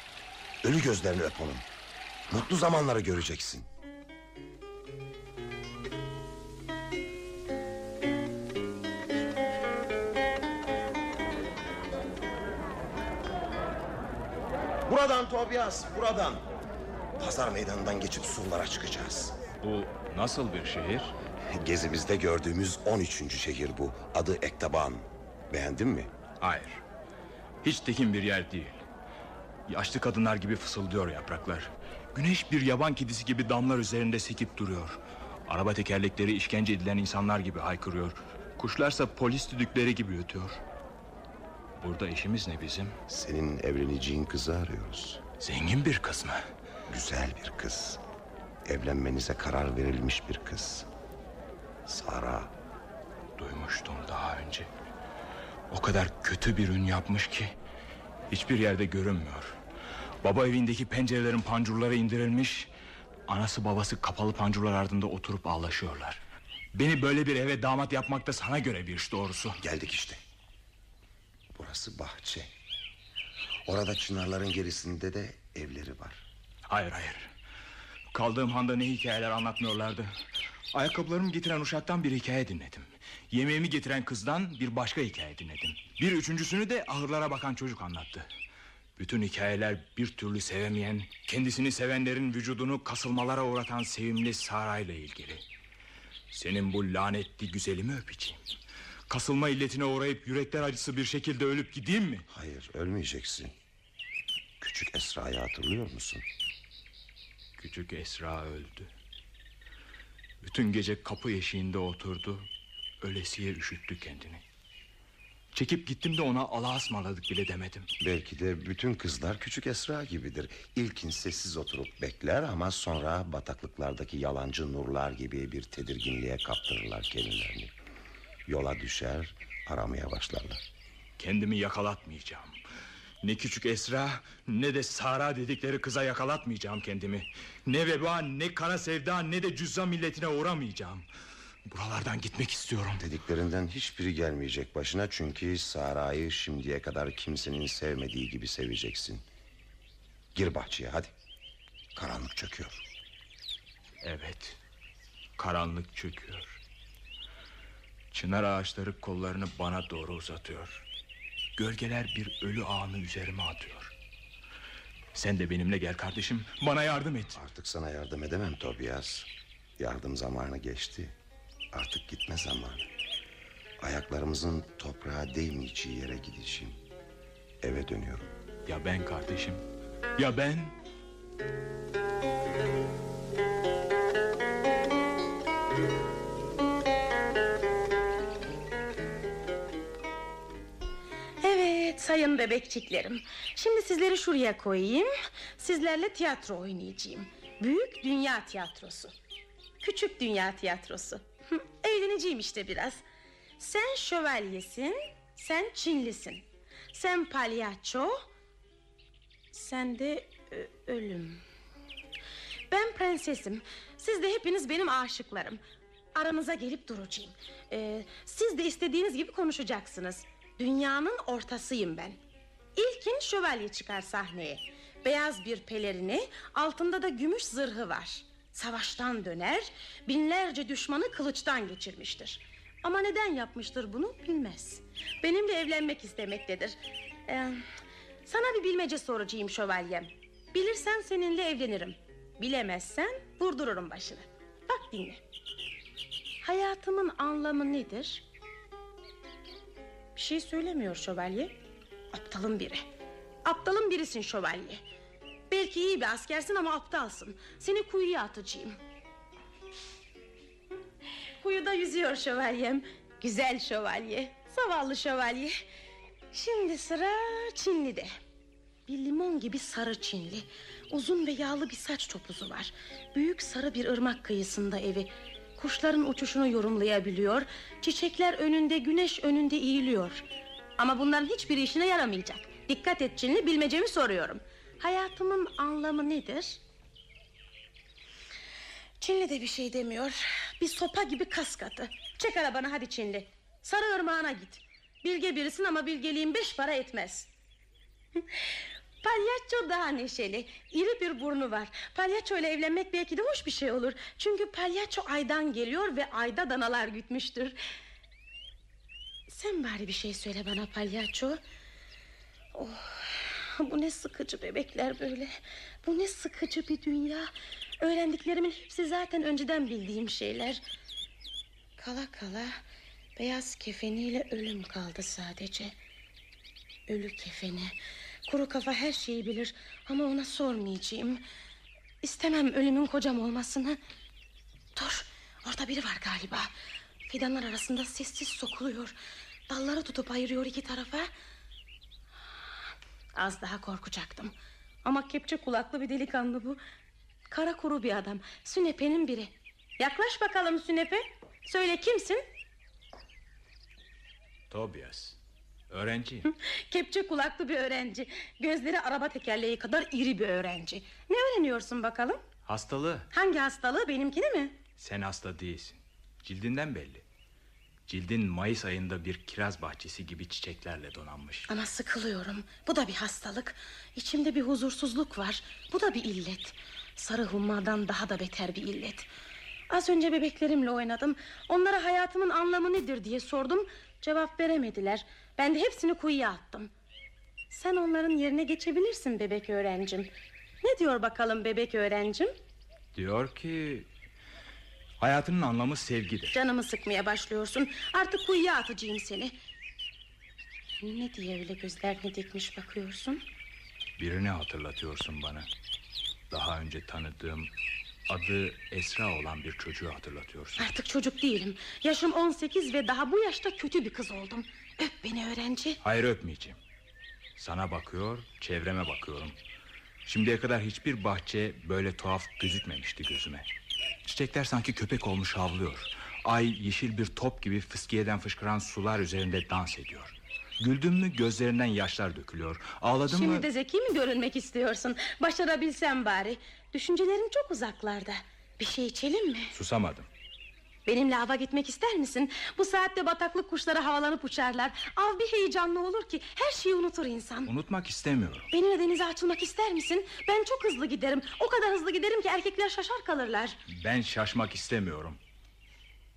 Ölü gözlerini öp onun. Mutlu zamanları göreceksin. Buradan Tobias, buradan. Pazar meydanından geçip surlara çıkacağız. Bu nasıl bir şehir? Gezimizde gördüğümüz 13. şehir bu. Adı Ektaban. Beğendin mi? Hayır. Hiç tekin bir yer değil. Yaşlı kadınlar gibi fısıldıyor yapraklar. Güneş bir yaban kedisi gibi damlar üzerinde sekip duruyor. Araba tekerlekleri işkence edilen insanlar gibi haykırıyor. Kuşlarsa polis düdükleri gibi ötüyor. Burada işimiz ne bizim? Senin evleneceğin kızı arıyoruz. Zengin bir kız mı? Güzel bir kız. Evlenmenize karar verilmiş bir kız. Sara. Duymuştum daha önce. O kadar kötü bir ün yapmış ki hiçbir yerde görünmüyor. Baba evindeki pencerelerin pancurları indirilmiş Anası babası kapalı pancurlar ardında oturup ağlaşıyorlar Beni böyle bir eve damat yapmak da sana göre bir iş doğrusu Geldik işte. Burası bahçe. Orada çınarların gerisinde de evleri var. Hayır hayır. Kaldığım handa ne hikayeler anlatmıyorlardı. Ayakkabılarımı getiren uşaktan bir hikaye dinledim. Yemeğimi getiren kızdan bir başka hikaye dinledim. Bir üçüncüsünü de ahırlara bakan çocuk anlattı. Bütün hikayeler bir türlü sevemeyen Kendisini sevenlerin vücudunu kasılmalara uğratan sevimli Sara ile ilgili. Senin bu lanetli güzelimi öpeceğim Kasılma illetine uğrayıp yürekler acısı bir şekilde ölüp gideyim mi? Hayır ölmeyeceksin. Küçük Esra'yı hatırlıyor musun? Küçük Esra öldü. Bütün gece kapı eşiğinde oturdu. Ölesiye üşüttü kendini. Çekip gittim de ona Allah'a ısmarladık bile demedim. Belki de bütün kızlar küçük Esra gibidir. İlkin sessiz oturup bekler ama sonra bataklıklardaki yalancı nurlar gibi bir tedirginliğe kaptırırlar kendilerini. Yola düşer, aramaya başlarlar. Kendimi yakalatmayacağım. Ne küçük Esra ne de Sara dedikleri kıza yakalatmayacağım kendimi. Ne veba ne kara sevda ne de cüzdan milletine uğramayacağım. Buralardan gitmek istiyorum. Dediklerinden hiçbiri gelmeyecek başına çünkü Sara'yı şimdiye kadar kimsenin sevmediği gibi seveceksin. Gir bahçeye hadi. Karanlık çöküyor. Evet. Karanlık çöküyor. Çınar ağaçları kollarını bana doğru uzatıyor. Gölgeler bir ölü ağını üzerime atıyor. Sen de benimle gel kardeşim. Bana yardım et. Artık sana yardım edemem Tobias. Yardım zamanı geçti. Artık gitme zamanı. Ayaklarımızın toprağa değmeyeceği yere gideceğim. Eve dönüyorum. Ya ben kardeşim? Ya ben? Sayın bebekçiklerim. Şimdi sizleri şuraya koyayım. Sizlerle tiyatro oynayacağım. Büyük Dünya Tiyatrosu. Küçük Dünya Tiyatrosu. Eğleneceğim işte biraz. Sen şövalyesin, sen Çinlisin. Sen palyaço, sen de ö, ölüm. Ben prensesim. Siz de hepiniz benim aşıklarım. Aranıza gelip duracağım. Ee, siz de istediğiniz gibi konuşacaksınız. Dünyanın ortasıyım ben. İlkin şövalye çıkar sahneye. Beyaz bir pelerini, altında da gümüş zırhı var. Savaştan döner, binlerce düşmanı kılıçtan geçirmiştir. Ama neden yapmıştır bunu bilmez. Benimle evlenmek istemektedir. Ee, sana bir bilmece soracağım şövalyem. Bilirsen seninle evlenirim. Bilemezsen vurdururum başını. Bak dinle. Hayatımın anlamı nedir? Bir şey söylemiyor şövalye. Aptalın biri. Aptalın birisin şövalye. Belki iyi bir askersin ama aptalsın. Seni kuyuya atacağım. Kuyuda yüzüyor şövalyem. Güzel şövalye. Zavallı şövalye. Şimdi sıra Çinli'de. Bir limon gibi sarı Çinli. Uzun ve yağlı bir saç topuzu var. Büyük sarı bir ırmak kıyısında evi. Kuşların uçuşunu yorumlayabiliyor. Çiçekler önünde, güneş önünde eğiliyor. Ama bunların hiçbir işine yaramayacak. Dikkat et Çinli, bilmecemi soruyorum. Hayatımın anlamı nedir? Çinli de bir şey demiyor. Bir sopa gibi kas katı. Çek arabanı hadi Çinli. Sarı ırmağına git. Bilge birisin ama bilgeliğin beş para etmez. Palyaço daha neşeli. İri bir burnu var. Palyaço ile evlenmek belki de hoş bir şey olur. Çünkü palyaço aydan geliyor ve ayda danalar gütmüştür. Sen bari bir şey söyle bana palyaço. Oh, bu ne sıkıcı bebekler böyle. Bu ne sıkıcı bir dünya. Öğrendiklerimin hepsi zaten önceden bildiğim şeyler. Kala kala beyaz kefeniyle ölüm kaldı sadece. Ölü kefeni. Kuru kafa her şeyi bilir ama ona sormayacağım. İstemem ölümün kocam olmasını. Dur orada biri var galiba. Fidanlar arasında sessiz sokuluyor. Dalları tutup ayırıyor iki tarafa. Az daha korkacaktım. Ama kepçe kulaklı bir delikanlı bu. Kara kuru bir adam. Sünepe'nin biri. Yaklaş bakalım Sünepe. Söyle kimsin? Tobias. Öğrenciyim. Kepçe kulaklı bir öğrenci. Gözleri araba tekerleği kadar iri bir öğrenci. Ne öğreniyorsun bakalım? Hastalığı. Hangi hastalığı benimkini mi? Sen hasta değilsin. Cildinden belli. Cildin Mayıs ayında bir kiraz bahçesi gibi çiçeklerle donanmış. Ama sıkılıyorum. Bu da bir hastalık. İçimde bir huzursuzluk var. Bu da bir illet. Sarı hummadan daha da beter bir illet. Az önce bebeklerimle oynadım. Onlara hayatımın anlamı nedir diye sordum. Cevap veremediler. Ben de hepsini kuyuya attım. Sen onların yerine geçebilirsin bebek öğrencim. Ne diyor bakalım bebek öğrencim? Diyor ki... Hayatının anlamı sevgidir. Canımı sıkmaya başlıyorsun. Artık kuyuya atacağım seni. Ne diye öyle gözlerini dikmiş bakıyorsun? Birini hatırlatıyorsun bana. Daha önce tanıdığım adı Esra olan bir çocuğu hatırlatıyorsun. Artık çocuk değilim. Yaşım 18 ve daha bu yaşta kötü bir kız oldum. Öp beni öğrenci. Hayır öpmeyeceğim. Sana bakıyor, çevreme bakıyorum. Şimdiye kadar hiçbir bahçe böyle tuhaf gözükmemişti gözüme. Çiçekler sanki köpek olmuş havlıyor. Ay yeşil bir top gibi fıskiyeden fışkıran sular üzerinde dans ediyor. Güldüm mü gözlerinden yaşlar dökülüyor. Ağladım Şimdi mı... de zeki mi görünmek istiyorsun? Başarabilsem bari. Düşüncelerim çok uzaklarda. Bir şey içelim mi? Susamadım. Benimle ava gitmek ister misin? Bu saatte bataklık kuşları havalanıp uçarlar. Av bir heyecanlı olur ki her şeyi unutur insan. Unutmak istemiyorum. Benimle denize açılmak ister misin? Ben çok hızlı giderim. O kadar hızlı giderim ki erkekler şaşar kalırlar. Ben şaşmak istemiyorum.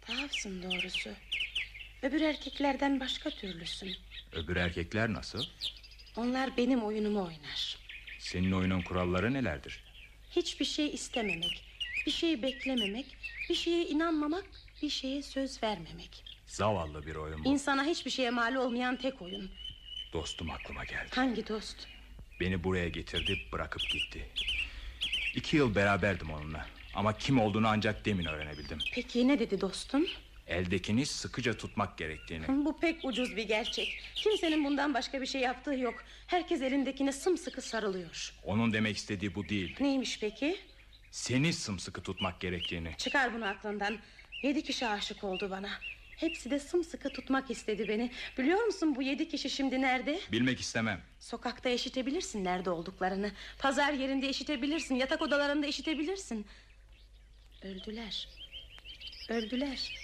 Tuhafsın doğrusu. Öbür erkeklerden başka türlüsün. Öbür erkekler nasıl? Onlar benim oyunumu oynar. Senin oyunun kuralları nelerdir? Hiçbir şey istememek, bir şey beklememek, bir şeye inanmamak, bir şeye söz vermemek. Zavallı bir oyun bu. İnsana hiçbir şeye mal olmayan tek oyun. Dostum aklıma geldi. Hangi dost? Beni buraya getirdi bırakıp gitti. İki yıl beraberdim onunla. Ama kim olduğunu ancak demin öğrenebildim. Peki ne dedi dostum? Eldekini sıkıca tutmak gerektiğini. Bu pek ucuz bir gerçek. Kimsenin bundan başka bir şey yaptığı yok. Herkes elindekine sımsıkı sarılıyor. Onun demek istediği bu değil. Neymiş peki? Seni sımsıkı tutmak gerektiğini. Çıkar bunu aklından. Yedi kişi aşık oldu bana. Hepsi de sımsıkı tutmak istedi beni. Biliyor musun bu yedi kişi şimdi nerede? Bilmek istemem. Sokakta eşitebilirsin nerede olduklarını. Pazar yerinde eşitebilirsin. Yatak odalarında eşitebilirsin. Öldüler. Öldüler.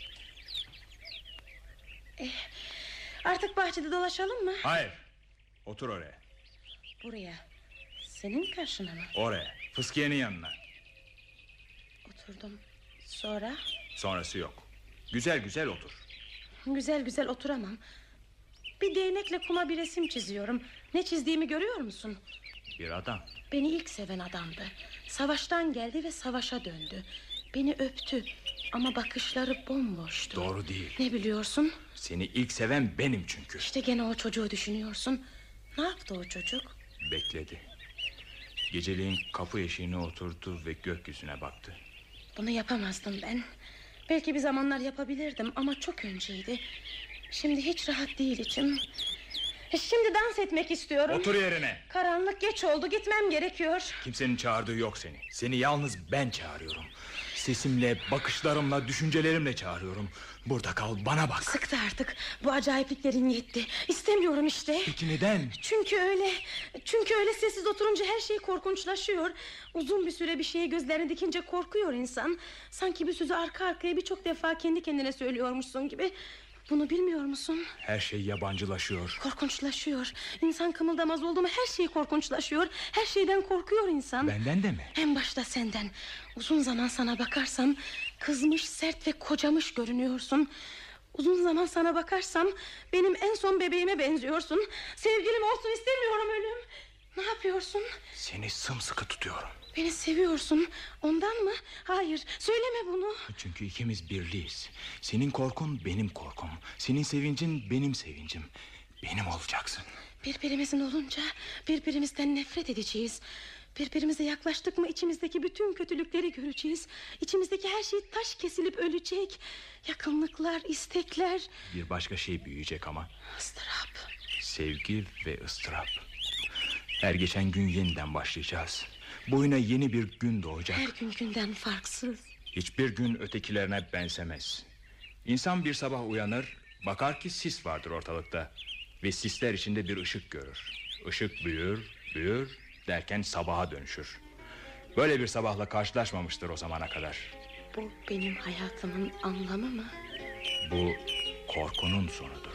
Eh, artık bahçede dolaşalım mı? Hayır. Otur oraya. Buraya. Senin karşına mı? Oraya. Fıskiyenin yanına. Oturdum. Sonra? Sonrası yok. Güzel güzel otur. Güzel güzel oturamam. Bir değnekle kuma bir resim çiziyorum. Ne çizdiğimi görüyor musun? Bir adam. Beni ilk seven adamdı. Savaştan geldi ve savaşa döndü. Beni öptü ama bakışları bomboştu. Doğru değil. Ne biliyorsun? Seni ilk seven benim çünkü. İşte gene o çocuğu düşünüyorsun. Ne yaptı o çocuk? Bekledi. Geceliğin kapı eşiğine oturdu ve gökyüzüne baktı. Bunu yapamazdım ben. Belki bir zamanlar yapabilirdim ama çok önceydi. Şimdi hiç rahat değil içim. E, Şimdi dans etmek istiyorum. Otur yerine. Karanlık geç oldu gitmem gerekiyor. Kimsenin çağırdığı yok seni. Seni yalnız ben çağırıyorum. Sesimle, bakışlarımla, düşüncelerimle çağırıyorum. Burada kal, bana bak. Sıktı artık. Bu acayipliklerin yetti. İstemiyorum işte. Peki neden? Çünkü öyle. Çünkü öyle sessiz oturunca her şey korkunçlaşıyor. Uzun bir süre bir şeye gözlerini dikince korkuyor insan. Sanki bir sözü arka arkaya birçok defa kendi kendine söylüyormuşsun gibi. Bunu bilmiyor musun? Her şey yabancılaşıyor. Korkunçlaşıyor. İnsan kımıldamaz oldu mu her şey korkunçlaşıyor. Her şeyden korkuyor insan. Benden de mi? En başta senden. Uzun zaman sana bakarsam kızmış, sert ve kocamış görünüyorsun. Uzun zaman sana bakarsam benim en son bebeğime benziyorsun. Sevgilim olsun istemiyorum ölüm. Ne yapıyorsun? Seni sımsıkı tutuyorum. Beni seviyorsun. Ondan mı? Hayır. Söyleme bunu. Çünkü ikimiz birliyiz. Senin korkun benim korkum. Senin sevincin benim sevincim. Benim olacaksın. Birbirimizin olunca birbirimizden nefret edeceğiz. Birbirimize yaklaştık mı içimizdeki bütün kötülükleri göreceğiz. İçimizdeki her şey taş kesilip ölecek. Yakınlıklar, istekler, Bir başka şey büyüyecek ama. ıstırap. Sevgi ve ıstırap. Her geçen gün yeniden başlayacağız. Boyuna yeni bir gün doğacak. Her gün günden farksız. Hiçbir gün ötekilerine benzemez. İnsan bir sabah uyanır, bakar ki sis vardır ortalıkta. Ve sisler içinde bir ışık görür. Işık büyür, büyür derken sabaha dönüşür. Böyle bir sabahla karşılaşmamıştır o zamana kadar. Bu benim hayatımın anlamı mı? Bu korkunun sonudur.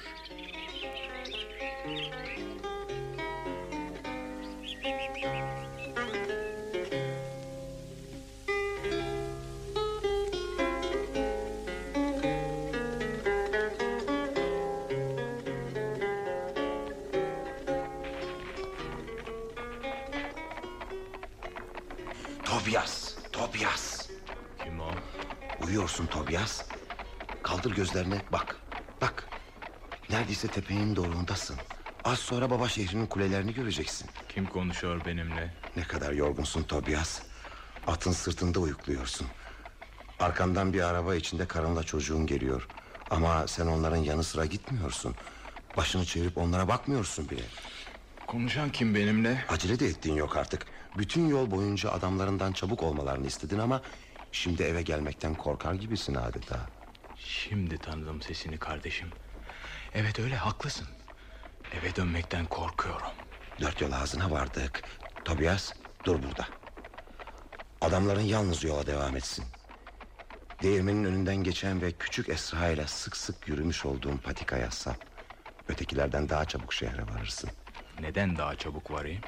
Tobias, Tobias. Kim o? Uyuyorsun Tobias. Kaldır gözlerini bak. Bak. Neredeyse tepenin doğrundasın. Az sonra baba şehrinin kulelerini göreceksin. Kim konuşuyor benimle? Ne kadar yorgunsun Tobias. Atın sırtında uyukluyorsun. Arkandan bir araba içinde karınla çocuğun geliyor. Ama sen onların yanı sıra gitmiyorsun. Başını çevirip onlara bakmıyorsun bile. Konuşan kim benimle? Acele de ettiğin yok artık. Bütün yol boyunca adamlarından çabuk olmalarını istedin ama... ...şimdi eve gelmekten korkar gibisin adeta. Şimdi tanıdım sesini kardeşim. Evet öyle haklısın. Eve dönmekten korkuyorum. Dört yol ağzına vardık. Tobias dur burada. Adamların yalnız yola devam etsin. Değirmenin önünden geçen ve küçük Esra ile sık sık yürümüş olduğum patikaya sap. Ötekilerden daha çabuk şehre varırsın. Neden daha çabuk varayım?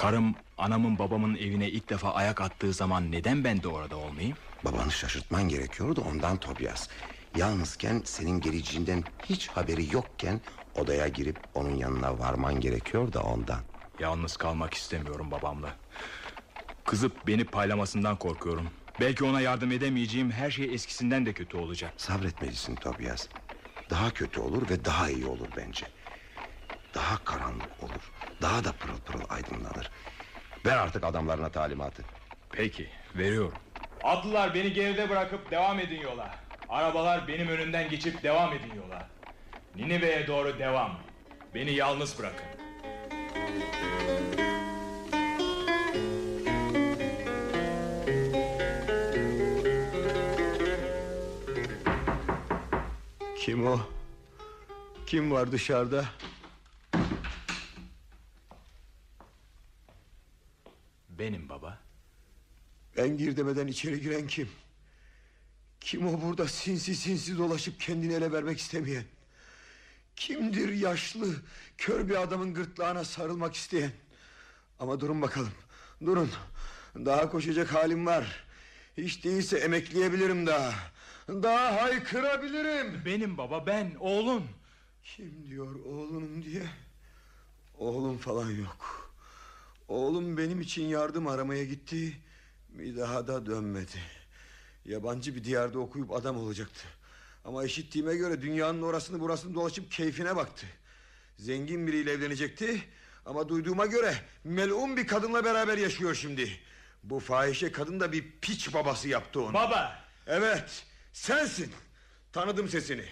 Karım anamın babamın evine ilk defa ayak attığı zaman neden ben de orada olmayayım? Babanı şaşırtman gerekiyordu ondan Tobias. Yalnızken senin geleceğinden hiç haberi yokken odaya girip onun yanına varman gerekiyor da ondan. Yalnız kalmak istemiyorum babamla. Kızıp beni paylamasından korkuyorum. Belki ona yardım edemeyeceğim her şey eskisinden de kötü olacak. Sabretmelisin Tobias. Daha kötü olur ve daha iyi olur bence. Daha karanlık olur. Daha da pırıl pırıl aydınlanır. Ver artık adamlarına talimatı. Peki veriyorum. Atlılar beni geride bırakıp devam edin yola. Arabalar benim önümden geçip devam edin yola. Ninive'ye doğru devam. Beni yalnız bırakın. Kim o? Kim var dışarıda? Benim baba. Ben gir demeden içeri giren kim? Kim o burada sinsi sinsi dolaşıp kendini ele vermek istemeyen? Kimdir yaşlı, kör bir adamın gırtlağına sarılmak isteyen? Ama durun bakalım, durun. Daha koşacak halim var. Hiç değilse emekleyebilirim daha. Daha haykırabilirim. Benim baba ben oğlun. Kim diyor oğlunum diye? Oğlum falan yok. Oğlum benim için yardım aramaya gitti. Bir daha da dönmedi. Yabancı bir diyarda okuyup adam olacaktı. Ama işittiğime göre dünyanın orasını burasını dolaşıp keyfine baktı. Zengin biriyle evlenecekti. Ama duyduğuma göre melun bir kadınla beraber yaşıyor şimdi. Bu fahişe kadın da bir piç babası yaptı onu. Baba. Evet sensin Tanıdım sesini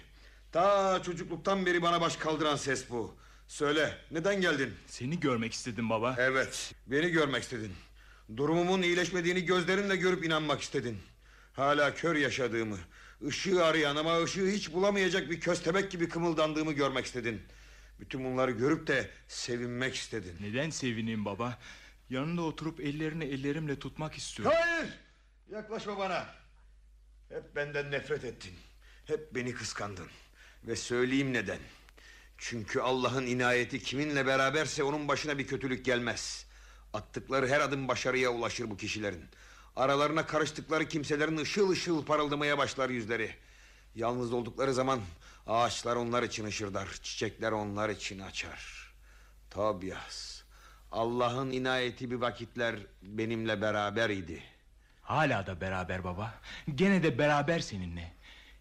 Ta çocukluktan beri bana baş kaldıran ses bu Söyle neden geldin? Seni görmek istedim baba. Evet beni görmek istedin. Durumumun iyileşmediğini gözlerinle görüp inanmak istedin. Hala kör yaşadığımı ışığı arayan ama ışığı hiç bulamayacak bir köstebek gibi kımıldandığımı görmek istedin. Bütün bunları görüp de sevinmek istedin. Neden sevineyim baba? Yanında oturup ellerini ellerimle tutmak istiyorum. Hayır! Yaklaşma bana. Hep benden nefret ettin. Hep beni kıskandın. Ve söyleyeyim neden Çünkü Allah'ın inayeti kiminle beraberse onun başına bir kötülük gelmez. Attıkları her adım başarıya ulaşır bu kişilerin. Aralarına karıştıkları kimselerin ışıl ışıl parıldamaya başlar yüzleri. Yalnız oldukları zaman ağaçlar onlar için ışırdar Çiçekler onlar için açar. Tobias Allah'ın inayeti bir vakitler benimle beraber idi. Hala da beraber baba. Gene de beraber seninle.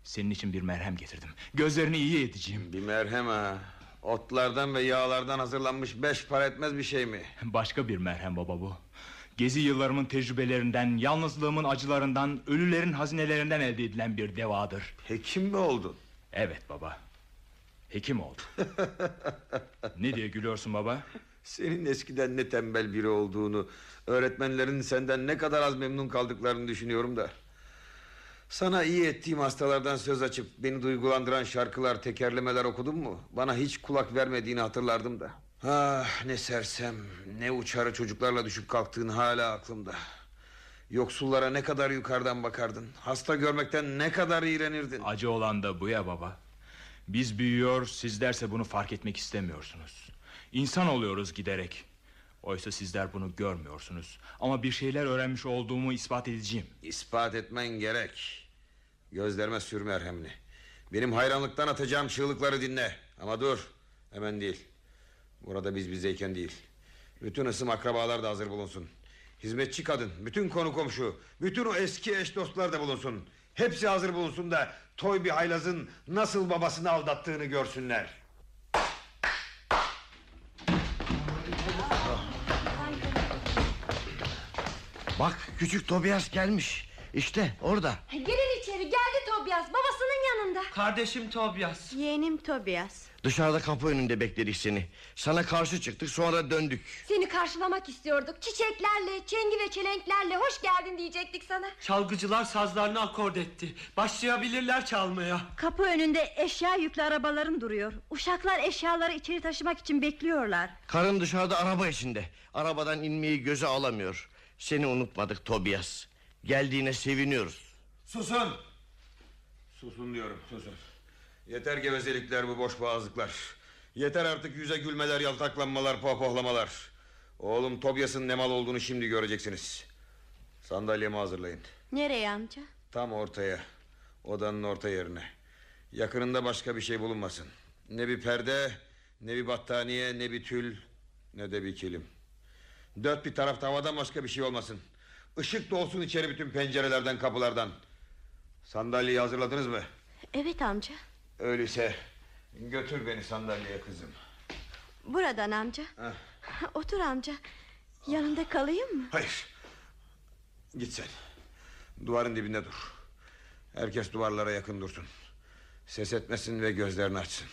Senin için bir merhem getirdim. Gözlerini iyi edeceğim. Bir merhem ha. Otlardan ve yağlardan hazırlanmış beş para etmez bir şey mi? Başka bir merhem baba bu. Gezi yıllarımın tecrübelerinden, yalnızlığımın acılarından, ölülerin hazinelerinden elde edilen bir devadır. Hekim mi oldun? Evet baba. Hekim oldum. ne diye gülüyorsun baba? Senin eskiden ne tembel biri olduğunu... ...öğretmenlerin senden ne kadar az memnun kaldıklarını düşünüyorum da... Sana iyi ettiğim hastalardan söz açıp beni duygulandıran şarkılar, tekerlemeler okudun mu? Bana hiç kulak vermediğini hatırlardım da. Ah ne sersem, ne uçarı çocuklarla düşüp kalktığın hala aklımda. Yoksullara ne kadar yukarıdan bakardın. Hasta görmekten ne kadar iğrenirdin. Acı olan da bu ya baba. Biz büyüyor, sizlerse bunu fark etmek istemiyorsunuz. İnsan oluyoruz giderek. Oysa sizler bunu görmüyorsunuz. Ama bir şeyler öğrenmiş olduğumu ispat edeceğim. İspat etmen gerek. Gözlerime sür merhemini. Benim hayranlıktan atacağım çığlıkları dinle. Ama dur, hemen değil. Burada biz bizeyken değil. Bütün ısım akrabalar da hazır bulunsun. Hizmetçi kadın, bütün konu komşu, bütün o eski eş dostlar da bulunsun. Hepsi hazır bulunsun da toy bir haylazın nasıl babasını aldattığını görsünler. Bak küçük Tobias gelmiş. İşte orada. Gelin içeri geldi Tobias babasının yanında. Kardeşim Tobias. Yeğenim Tobias. Dışarıda kapı önünde bekledik seni. Sana karşı çıktık sonra döndük. Seni karşılamak istiyorduk. Çiçeklerle, çengi ve çelenklerle hoş geldin diyecektik sana. Çalgıcılar sazlarını akord etti. Başlayabilirler çalmaya. Kapı önünde eşya yüklü arabaların duruyor. Uşaklar eşyaları içeri taşımak için bekliyorlar. Karın dışarıda araba içinde. Arabadan inmeyi göze alamıyor. Seni unutmadık Tobias. Geldiğine seviniyoruz. Susun! Susun diyorum, susun. Yeter gevezelikler bu boş boğazlıklar. Yeter artık yüze gülmeler, yaltaklanmalar, pohpohlamalar. Oğlum Tobias'ın ne mal olduğunu şimdi göreceksiniz. Sandalyemi hazırlayın. Nereye amca? Tam ortaya. Odanın orta yerine. Yakınında başka bir şey bulunmasın. Ne bir perde, ne bir battaniye, ne bir tül, ne de bir kilim. Dört bir tarafta havadan başka bir şey olmasın. Işık da olsun içeri bütün pencerelerden, kapılardan. Sandalyeyi hazırladınız mı? Evet amca. Öyleyse götür beni sandalyeye kızım. Buradan amca. Heh. Otur amca. Yanında kalayım mı? Hayır. Git sen. Duvarın dibinde dur. Herkes duvarlara yakın dursun. Ses etmesin ve gözlerini açsın.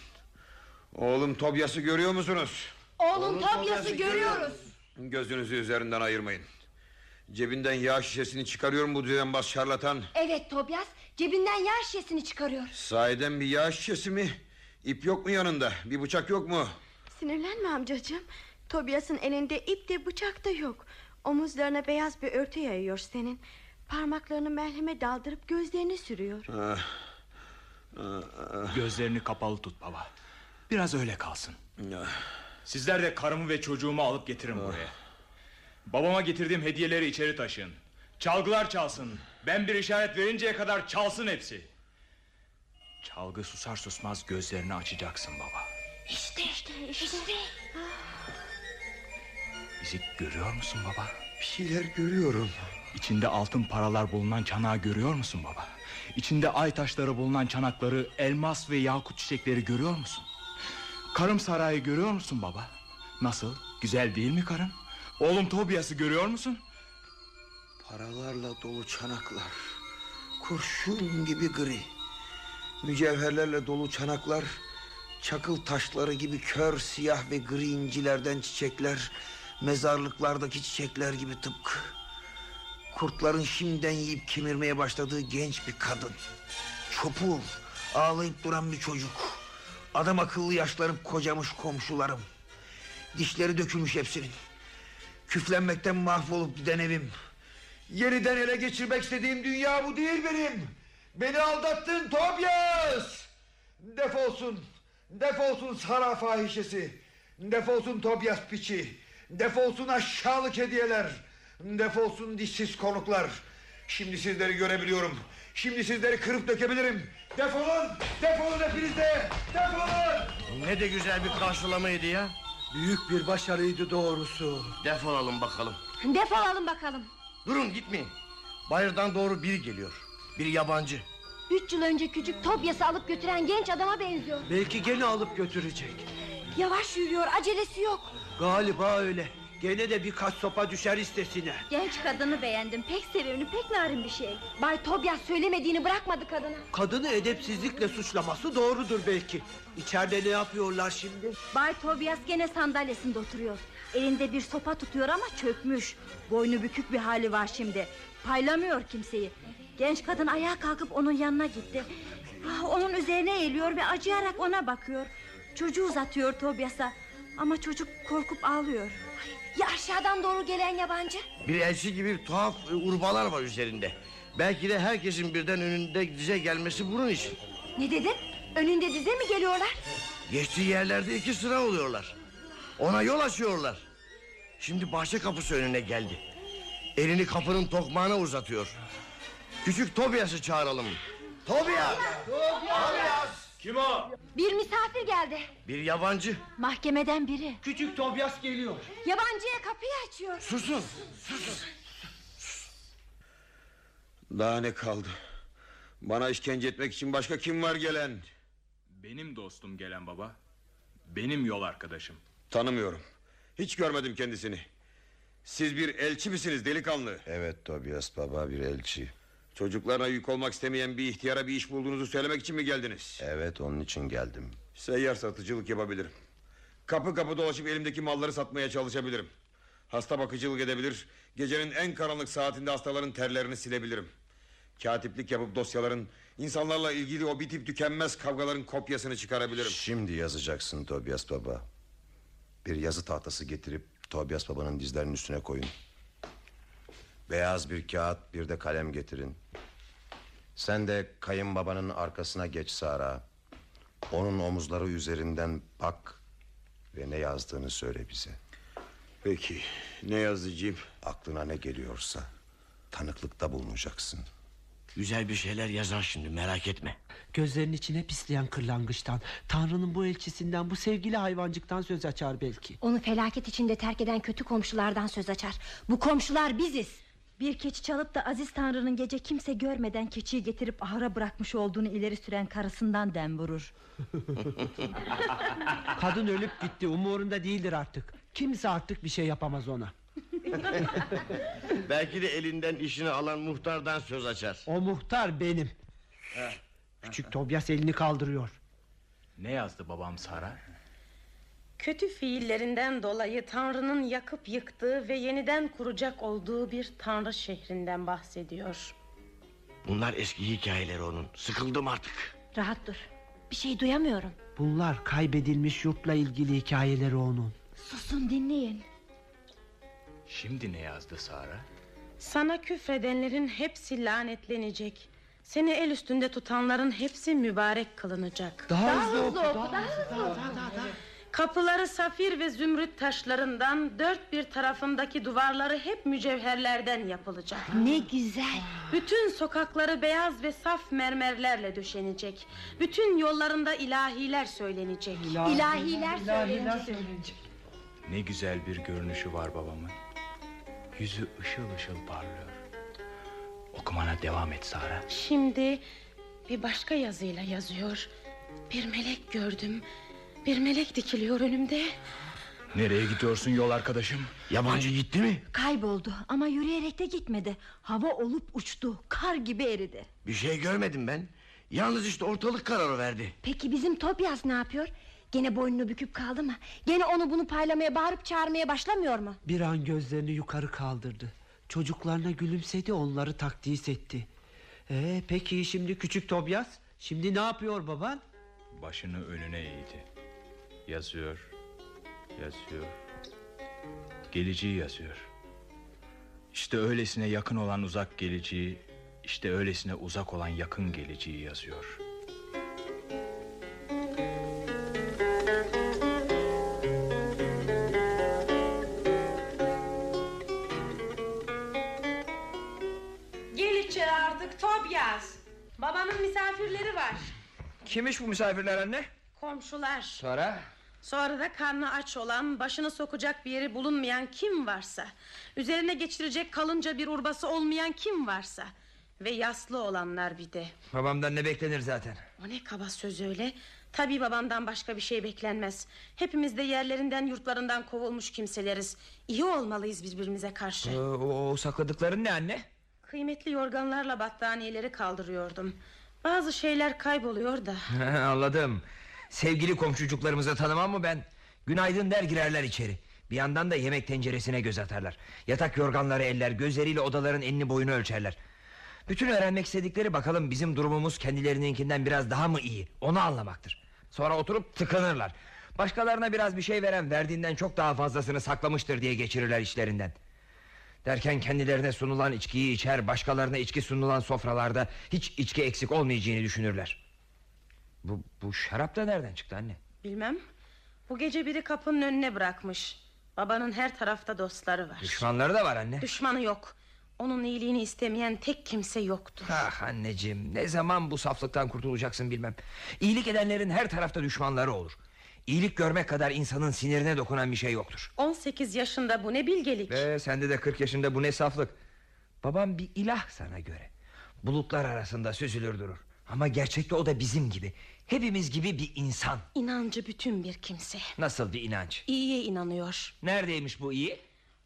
Oğlum Tobyas'ı görüyor musunuz? Oğlum Tobias'ı görüyoruz. Gözünüzü üzerinden ayırmayın. Cebinden yağ şişesini çıkarıyorum bu düzenbaz şarlatan. Evet Tobias cebinden yağ şişesini çıkarıyor. Sahiden bir yağ şişesi mi? İp yok mu yanında? Bir bıçak yok mu? Sinirlenme amcacığım. Tobias'ın elinde ip de bıçak da yok. Omuzlarına beyaz bir örtü yayıyor senin. Parmaklarını merheme daldırıp gözlerini sürüyor. Ah. Ah, ah. Gözlerini kapalı tut baba. Biraz öyle kalsın. Ah. Sizler de karımı ve çocuğumu alıp getirin buraya. Babama getirdiğim hediyeleri içeri taşıyın. Çalgılar çalsın. Ben bir işaret verinceye kadar çalsın hepsi. Çalgı susar susmaz gözlerini açacaksın baba. İşte işte işte. Bizi görüyor musun baba? Bir şeyler görüyorum. İçinde altın paralar bulunan çanağı görüyor musun baba? İçinde ay taşları bulunan çanakları, elmas ve yakut çiçekleri görüyor musun? Karım sarayı görüyor musun baba? Nasıl? Güzel değil mi karım? Oğlum Tobias'ı görüyor musun? Paralarla dolu çanaklar. Kurşun gibi gri. Mücevherlerle dolu çanaklar. Çakıl taşları gibi kör siyah ve gri incilerden çiçekler. Mezarlıklardaki çiçekler gibi tıpkı. Kurtların şimdiden yiyip kemirmeye başladığı genç bir kadın. Çopur, ağlayıp duran bir çocuk. Adam akıllı yaşlarım kocamış komşularım. Dişleri dökülmüş hepsinin. Küflenmekten mahvolup giden evim. Yeniden ele geçirmek istediğim dünya bu değil benim. Beni aldattın Tobias. Defolsun. Defolsun sara fahişesi. Defolsun Tobias piçi. Defolsun aşağılık hediyeler. Defolsun dişsiz konuklar. Şimdi sizleri görebiliyorum. Şimdi sizleri kırıp dökebilirim. Defolun. Defolun hepiniz de. Defolun. Ne de güzel bir karşılamaydı ya. Büyük bir başarıydı doğrusu. Defolalım bakalım. Defolalım bakalım. Durun gitmeyin. Bayırdan doğru biri geliyor. Bir yabancı. Üç yıl önce küçük Tobias'ı alıp götüren genç adama benziyor. Belki gene alıp götürecek. Yavaş yürüyor acelesi yok. Galiba öyle. Gene de birkaç sopa düşer istesine. Genç kadını beğendim pek sevimli pek narin bir şey. Bay Tobias söylemediğini bırakmadı kadına. Kadını edepsizlikle suçlaması doğrudur belki. İçeride ne yapıyorlar şimdi? Bay Tobias gene sandalyesinde oturuyor. Elinde bir sopa tutuyor ama çökmüş. Boynu bükük bir hali var şimdi. Paylamıyor kimseyi. Genç kadın ayağa kalkıp onun yanına gitti. Ah, onun üzerine eğiliyor ve acıyarak ona bakıyor. Çocuğu uzatıyor Tobias'a. Ama çocuk korkup ağlıyor. Ya aşağıdan doğru gelen yabancı? Bir elçi gibi tuhaf e, urbalar var üzerinde. Belki de herkesin birden önünde dize gelmesi bunun için. Ne dedin? Önünde dize mi geliyorlar? Geçtiği yerlerde iki sıra oluyorlar. Ona yol açıyorlar. Şimdi bahçe kapısı önüne geldi. Elini kapının tokmağına uzatıyor. Küçük Tobias'ı çağıralım. Tobias! Kim o? Bir misafir geldi. Bir yabancı. Mahkemeden biri. Küçük Tobias geliyor. Yabancıya kapıyı açıyor. Susun. Daha ne kaldı? Bana işkence etmek için başka kim var gelen? Benim dostum gelen baba. Benim yol arkadaşım. Tanımıyorum. Hiç görmedim kendisini. Siz bir elçi misiniz delikanlı? Evet Tobias baba bir elçi. Çocuklarına yük olmak istemeyen bir ihtiyara bir iş bulduğunuzu söylemek için mi geldiniz? Evet onun için geldim. Seyyar satıcılık yapabilirim. Kapı kapı dolaşıp elimdeki malları satmaya çalışabilirim. Hasta bakıcılık edebilir. Gecenin en karanlık saatinde hastaların terlerini silebilirim. Katiplik yapıp dosyaların, insanlarla ilgili o bitip tükenmez kavgaların kopyasını çıkarabilirim. Şimdi yazacaksın Tobias baba. Bir yazı tahtası getirip Tobias babanın dizlerinin üstüne koyun. Beyaz bir kağıt bir de kalem getirin. Sen de kayınbabanın arkasına geç Sara. Onun omuzları üzerinden bak ve ne yazdığını söyle bize. Peki, ne yazacağım? Aklına ne geliyorsa tanıklıkta bulunacaksın. Güzel bir şeyler yazar şimdi merak etme. Gözlerinin içine pisleyen kırlangıçtan, Tanrı'nın bu elçisinden, bu sevgili hayvancıktan söz açar belki. Onu felaket içinde terk eden kötü komşulardan söz açar. Bu komşular biziz. Bir keçi çalıp da Aziz Tanrı'nın gece kimse görmeden keçiyi getirip ahıra bırakmış olduğunu ileri süren karısından dem vurur. Kadın ölüp gitti, umurunda değildir artık. Kimse artık bir şey yapamaz ona. Belki de elinden işini alan muhtardan söz açar. O muhtar benim. Küçük Tobias elini kaldırıyor. Ne yazdı babam Sara? Kötü fiillerinden dolayı Tanrı'nın yakıp yıktığı ve yeniden kuracak olduğu bir Tanrı şehrinden bahsediyor. Bunlar eski hikayeleri onun. Sıkıldım artık. Rahat dur. Bir şey duyamıyorum. Bunlar kaybedilmiş yurtla ilgili hikayeleri onun. Susun dinleyin. Şimdi ne yazdı Sara? Sana küfredenlerin hepsi lanetlenecek. Seni el üstünde tutanların hepsi mübarek kılınacak. Daha, hızlı, hızlı oku, oku, daha daha hızlı. Kapıları safir ve zümrüt taşlarından dört bir tarafındaki duvarları hep mücevherlerden yapılacak. Ne güzel. Bütün sokakları beyaz ve saf mermerlerle döşenecek. Bütün yollarında ilahiler söylenecek. İlahiler söylenecek. Ne güzel bir görünüşü var babamın. Yüzü ışıl ışıl parlıyor. Okumana devam et Sara. Şimdi bir başka yazıyla yazıyor. Bir melek gördüm. Bir melek dikiliyor önümde. Nereye gidiyorsun yol arkadaşım? Yabancı gitti mi? Kayboldu ama yürüyerek de gitmedi. Hava olup uçtu. Kar gibi eridi. Bir şey görmedim ben. Yalnız işte ortalık kararı verdi. Peki bizim Tobias ne yapıyor? Gene boynunu büküp kaldı mı? Gene onu bunu paylamaya bağırıp çağırmaya başlamıyor mu? Bir an gözlerini yukarı kaldırdı. Çocuklarına gülümsedi onları takdis etti. Ee, peki şimdi küçük Tobias? Şimdi ne yapıyor baban? Başını önüne eğdi. Yazıyor. Yazıyor. Geleceği yazıyor. İşte öylesine yakın olan uzak geleceği, işte öylesine uzak olan yakın geleceği yazıyor. Gel içeri artık Tobias. Babanın misafirleri var. Kimmiş bu misafirler anne? Komşular. Sonra? Sonra da karnı aç olan, başını sokacak bir yeri bulunmayan kim varsa... ...üzerine geçirecek kalınca bir urbası olmayan kim varsa... ...ve yaslı olanlar bir de. Babamdan ne beklenir zaten? O ne kaba söz öyle. Tabii babamdan başka bir şey beklenmez. Hepimiz de yerlerinden yurtlarından kovulmuş kimseleriz. İyi olmalıyız birbirimize karşı. O, o, o sakladıkların ne anne? Kıymetli yorganlarla battaniyeleri kaldırıyordum. Bazı şeyler kayboluyor da. Anladım. Sevgili komşucuklarımızı tanımam mı ben? Günaydın der girerler içeri. Bir yandan da yemek tenceresine göz atarlar. Yatak yorganları eller, gözleriyle odaların enini boyunu ölçerler. Bütün öğrenmek istedikleri bakalım bizim durumumuz kendilerininkinden biraz daha mı iyi onu anlamaktır. Sonra oturup tıkanırlar. Başkalarına biraz bir şey veren verdiğinden çok daha fazlasını saklamıştır diye geçirirler işlerinden. Derken kendilerine sunulan içkiyi içer Başkalarına içki sunulan sofralarda Hiç içki eksik olmayacağını düşünürler Bu, bu şarap da nereden çıktı anne Bilmem. Bu gece biri kapının önüne bırakmış. Babanın her tarafta dostları var. Düşmanları da var anne Düşmanı yok. Onun iyiliğini istemeyen tek kimse yoktur. Ah anneciğim ne zaman bu saflıktan kurtulacaksın bilmem İyilik edenlerin her tarafta düşmanları olur İyilik görmek kadar insanın sinirine dokunan bir şey yoktur 18 yaşında bu ne bilgelik. Ve sende de 40 yaşında bu ne saflık Babam bir ilah sana göre Bulutlar arasında süzülür durur Ama gerçekte o da bizim gibi Hepimiz gibi bir insan İnancı bütün bir kimse. Nasıl bir inanç İyiye inanıyor. Neredeymiş bu iyi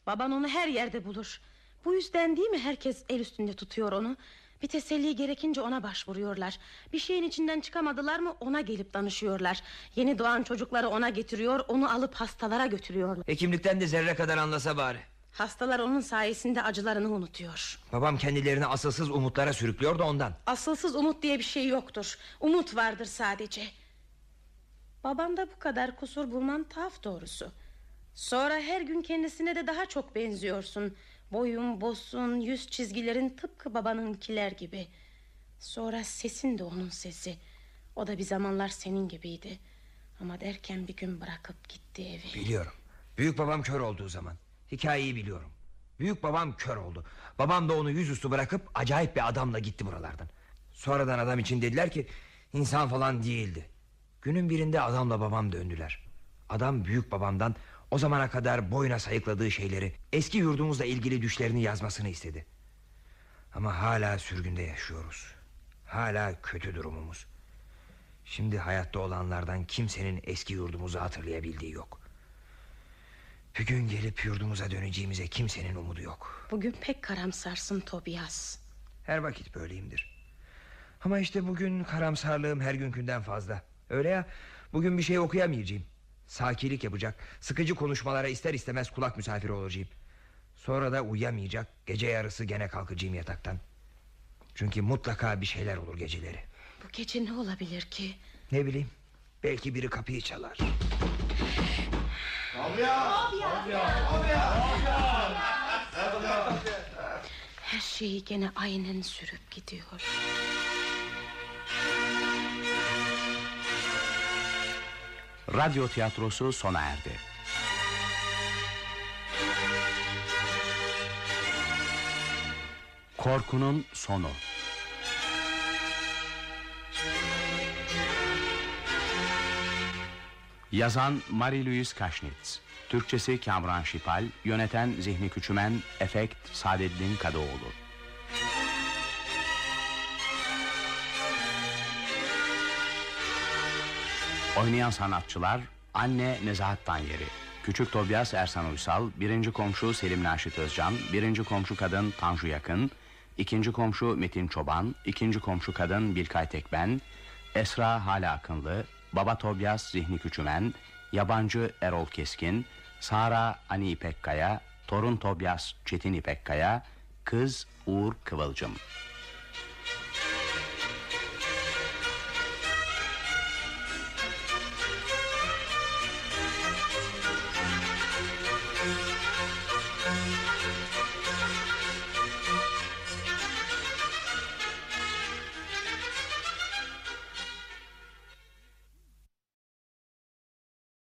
Baban onu her yerde bulur. Bu yüzden değil mi herkes el üstünde tutuyor onu? Bir teselli gerekince ona başvuruyorlar. Bir şeyin içinden çıkamadılar mı ona gelip danışıyorlar. Yeni doğan çocukları ona getiriyor, onu alıp hastalara götürüyorlar. Hekimlikten de zerre kadar anlasa bari Hastalar onun sayesinde acılarını unutuyor. Babam kendilerini asılsız umutlara sürüklüyor da ondan Asılsız umut diye bir şey yoktur. Umut vardır sadece. Babamda bu kadar kusur bulman tuhaf doğrusu. Sonra her gün kendisine de daha çok benziyorsun. Boyun, bosun, yüz çizgilerin tıpkı babanınkiler gibi. Sonra sesin de onun sesi. O da bir zamanlar senin gibiydi. Ama derken bir gün bırakıp gitti evi. Biliyorum Büyük babam kör olduğu zaman Hikayeyi biliyorum. Büyük babam kör oldu. Babam da onu yüzüstü bırakıp acayip bir adamla gitti buralardan. Sonradan adam için dediler ki insan falan değildi. Günün birinde adamla babam döndüler. Adam büyük babamdan o zamana kadar boyuna sayıkladığı şeyleri Eski yurdumuzla ilgili düşlerini yazmasını istedi. Ama hala sürgünde yaşıyoruz. Hala kötü durumumuz. Şimdi hayatta olanlardan kimsenin eski yurdumuzu hatırlayabildiği yok bir gün gelip yurdumuza döneceğimize kimsenin umudu yok. Bugün pek karamsarsın Tobias. Her vakit böyleyimdir. Ama işte bugün karamsarlığım her günkünden fazla. Öyle ya bugün bir şey okuyamayacağım. Sakilik yapacak Sıkıcı konuşmalara ister istemez kulak misafiri olacağım. Sonra da uyuyamayacak Gece yarısı gene kalkacağım yataktan. Çünkü mutlaka bir şeyler olur geceleri. Bu gece ne olabilir ki? Ne bileyim Belki biri kapıyı çalar Her şeyi gene aynen sürüp gidiyor. Radyo tiyatrosu sona erdi. Korkunun sonu. Yazan Marie-Louise Kaşnitz. Türkçesi Kamran Şipal, yöneten Zihni Küçümen, efekt Saadettin Kadıoğlu. Oynayan sanatçılar Anne Nezahat Tanyeri Küçük Tobias Ersan Uysal Birinci komşu Selim Naşit Özcan Birinci komşu kadın Tanju Yakın ikinci komşu Metin Çoban ikinci komşu kadın Bilkay Tekben Esra Hala Akınlı Baba Tobias Zihni Küçümen Yabancı Erol Keskin Sara Ani İpekkaya Torun Tobias Çetin İpekkaya Kız Uğur Kıvılcım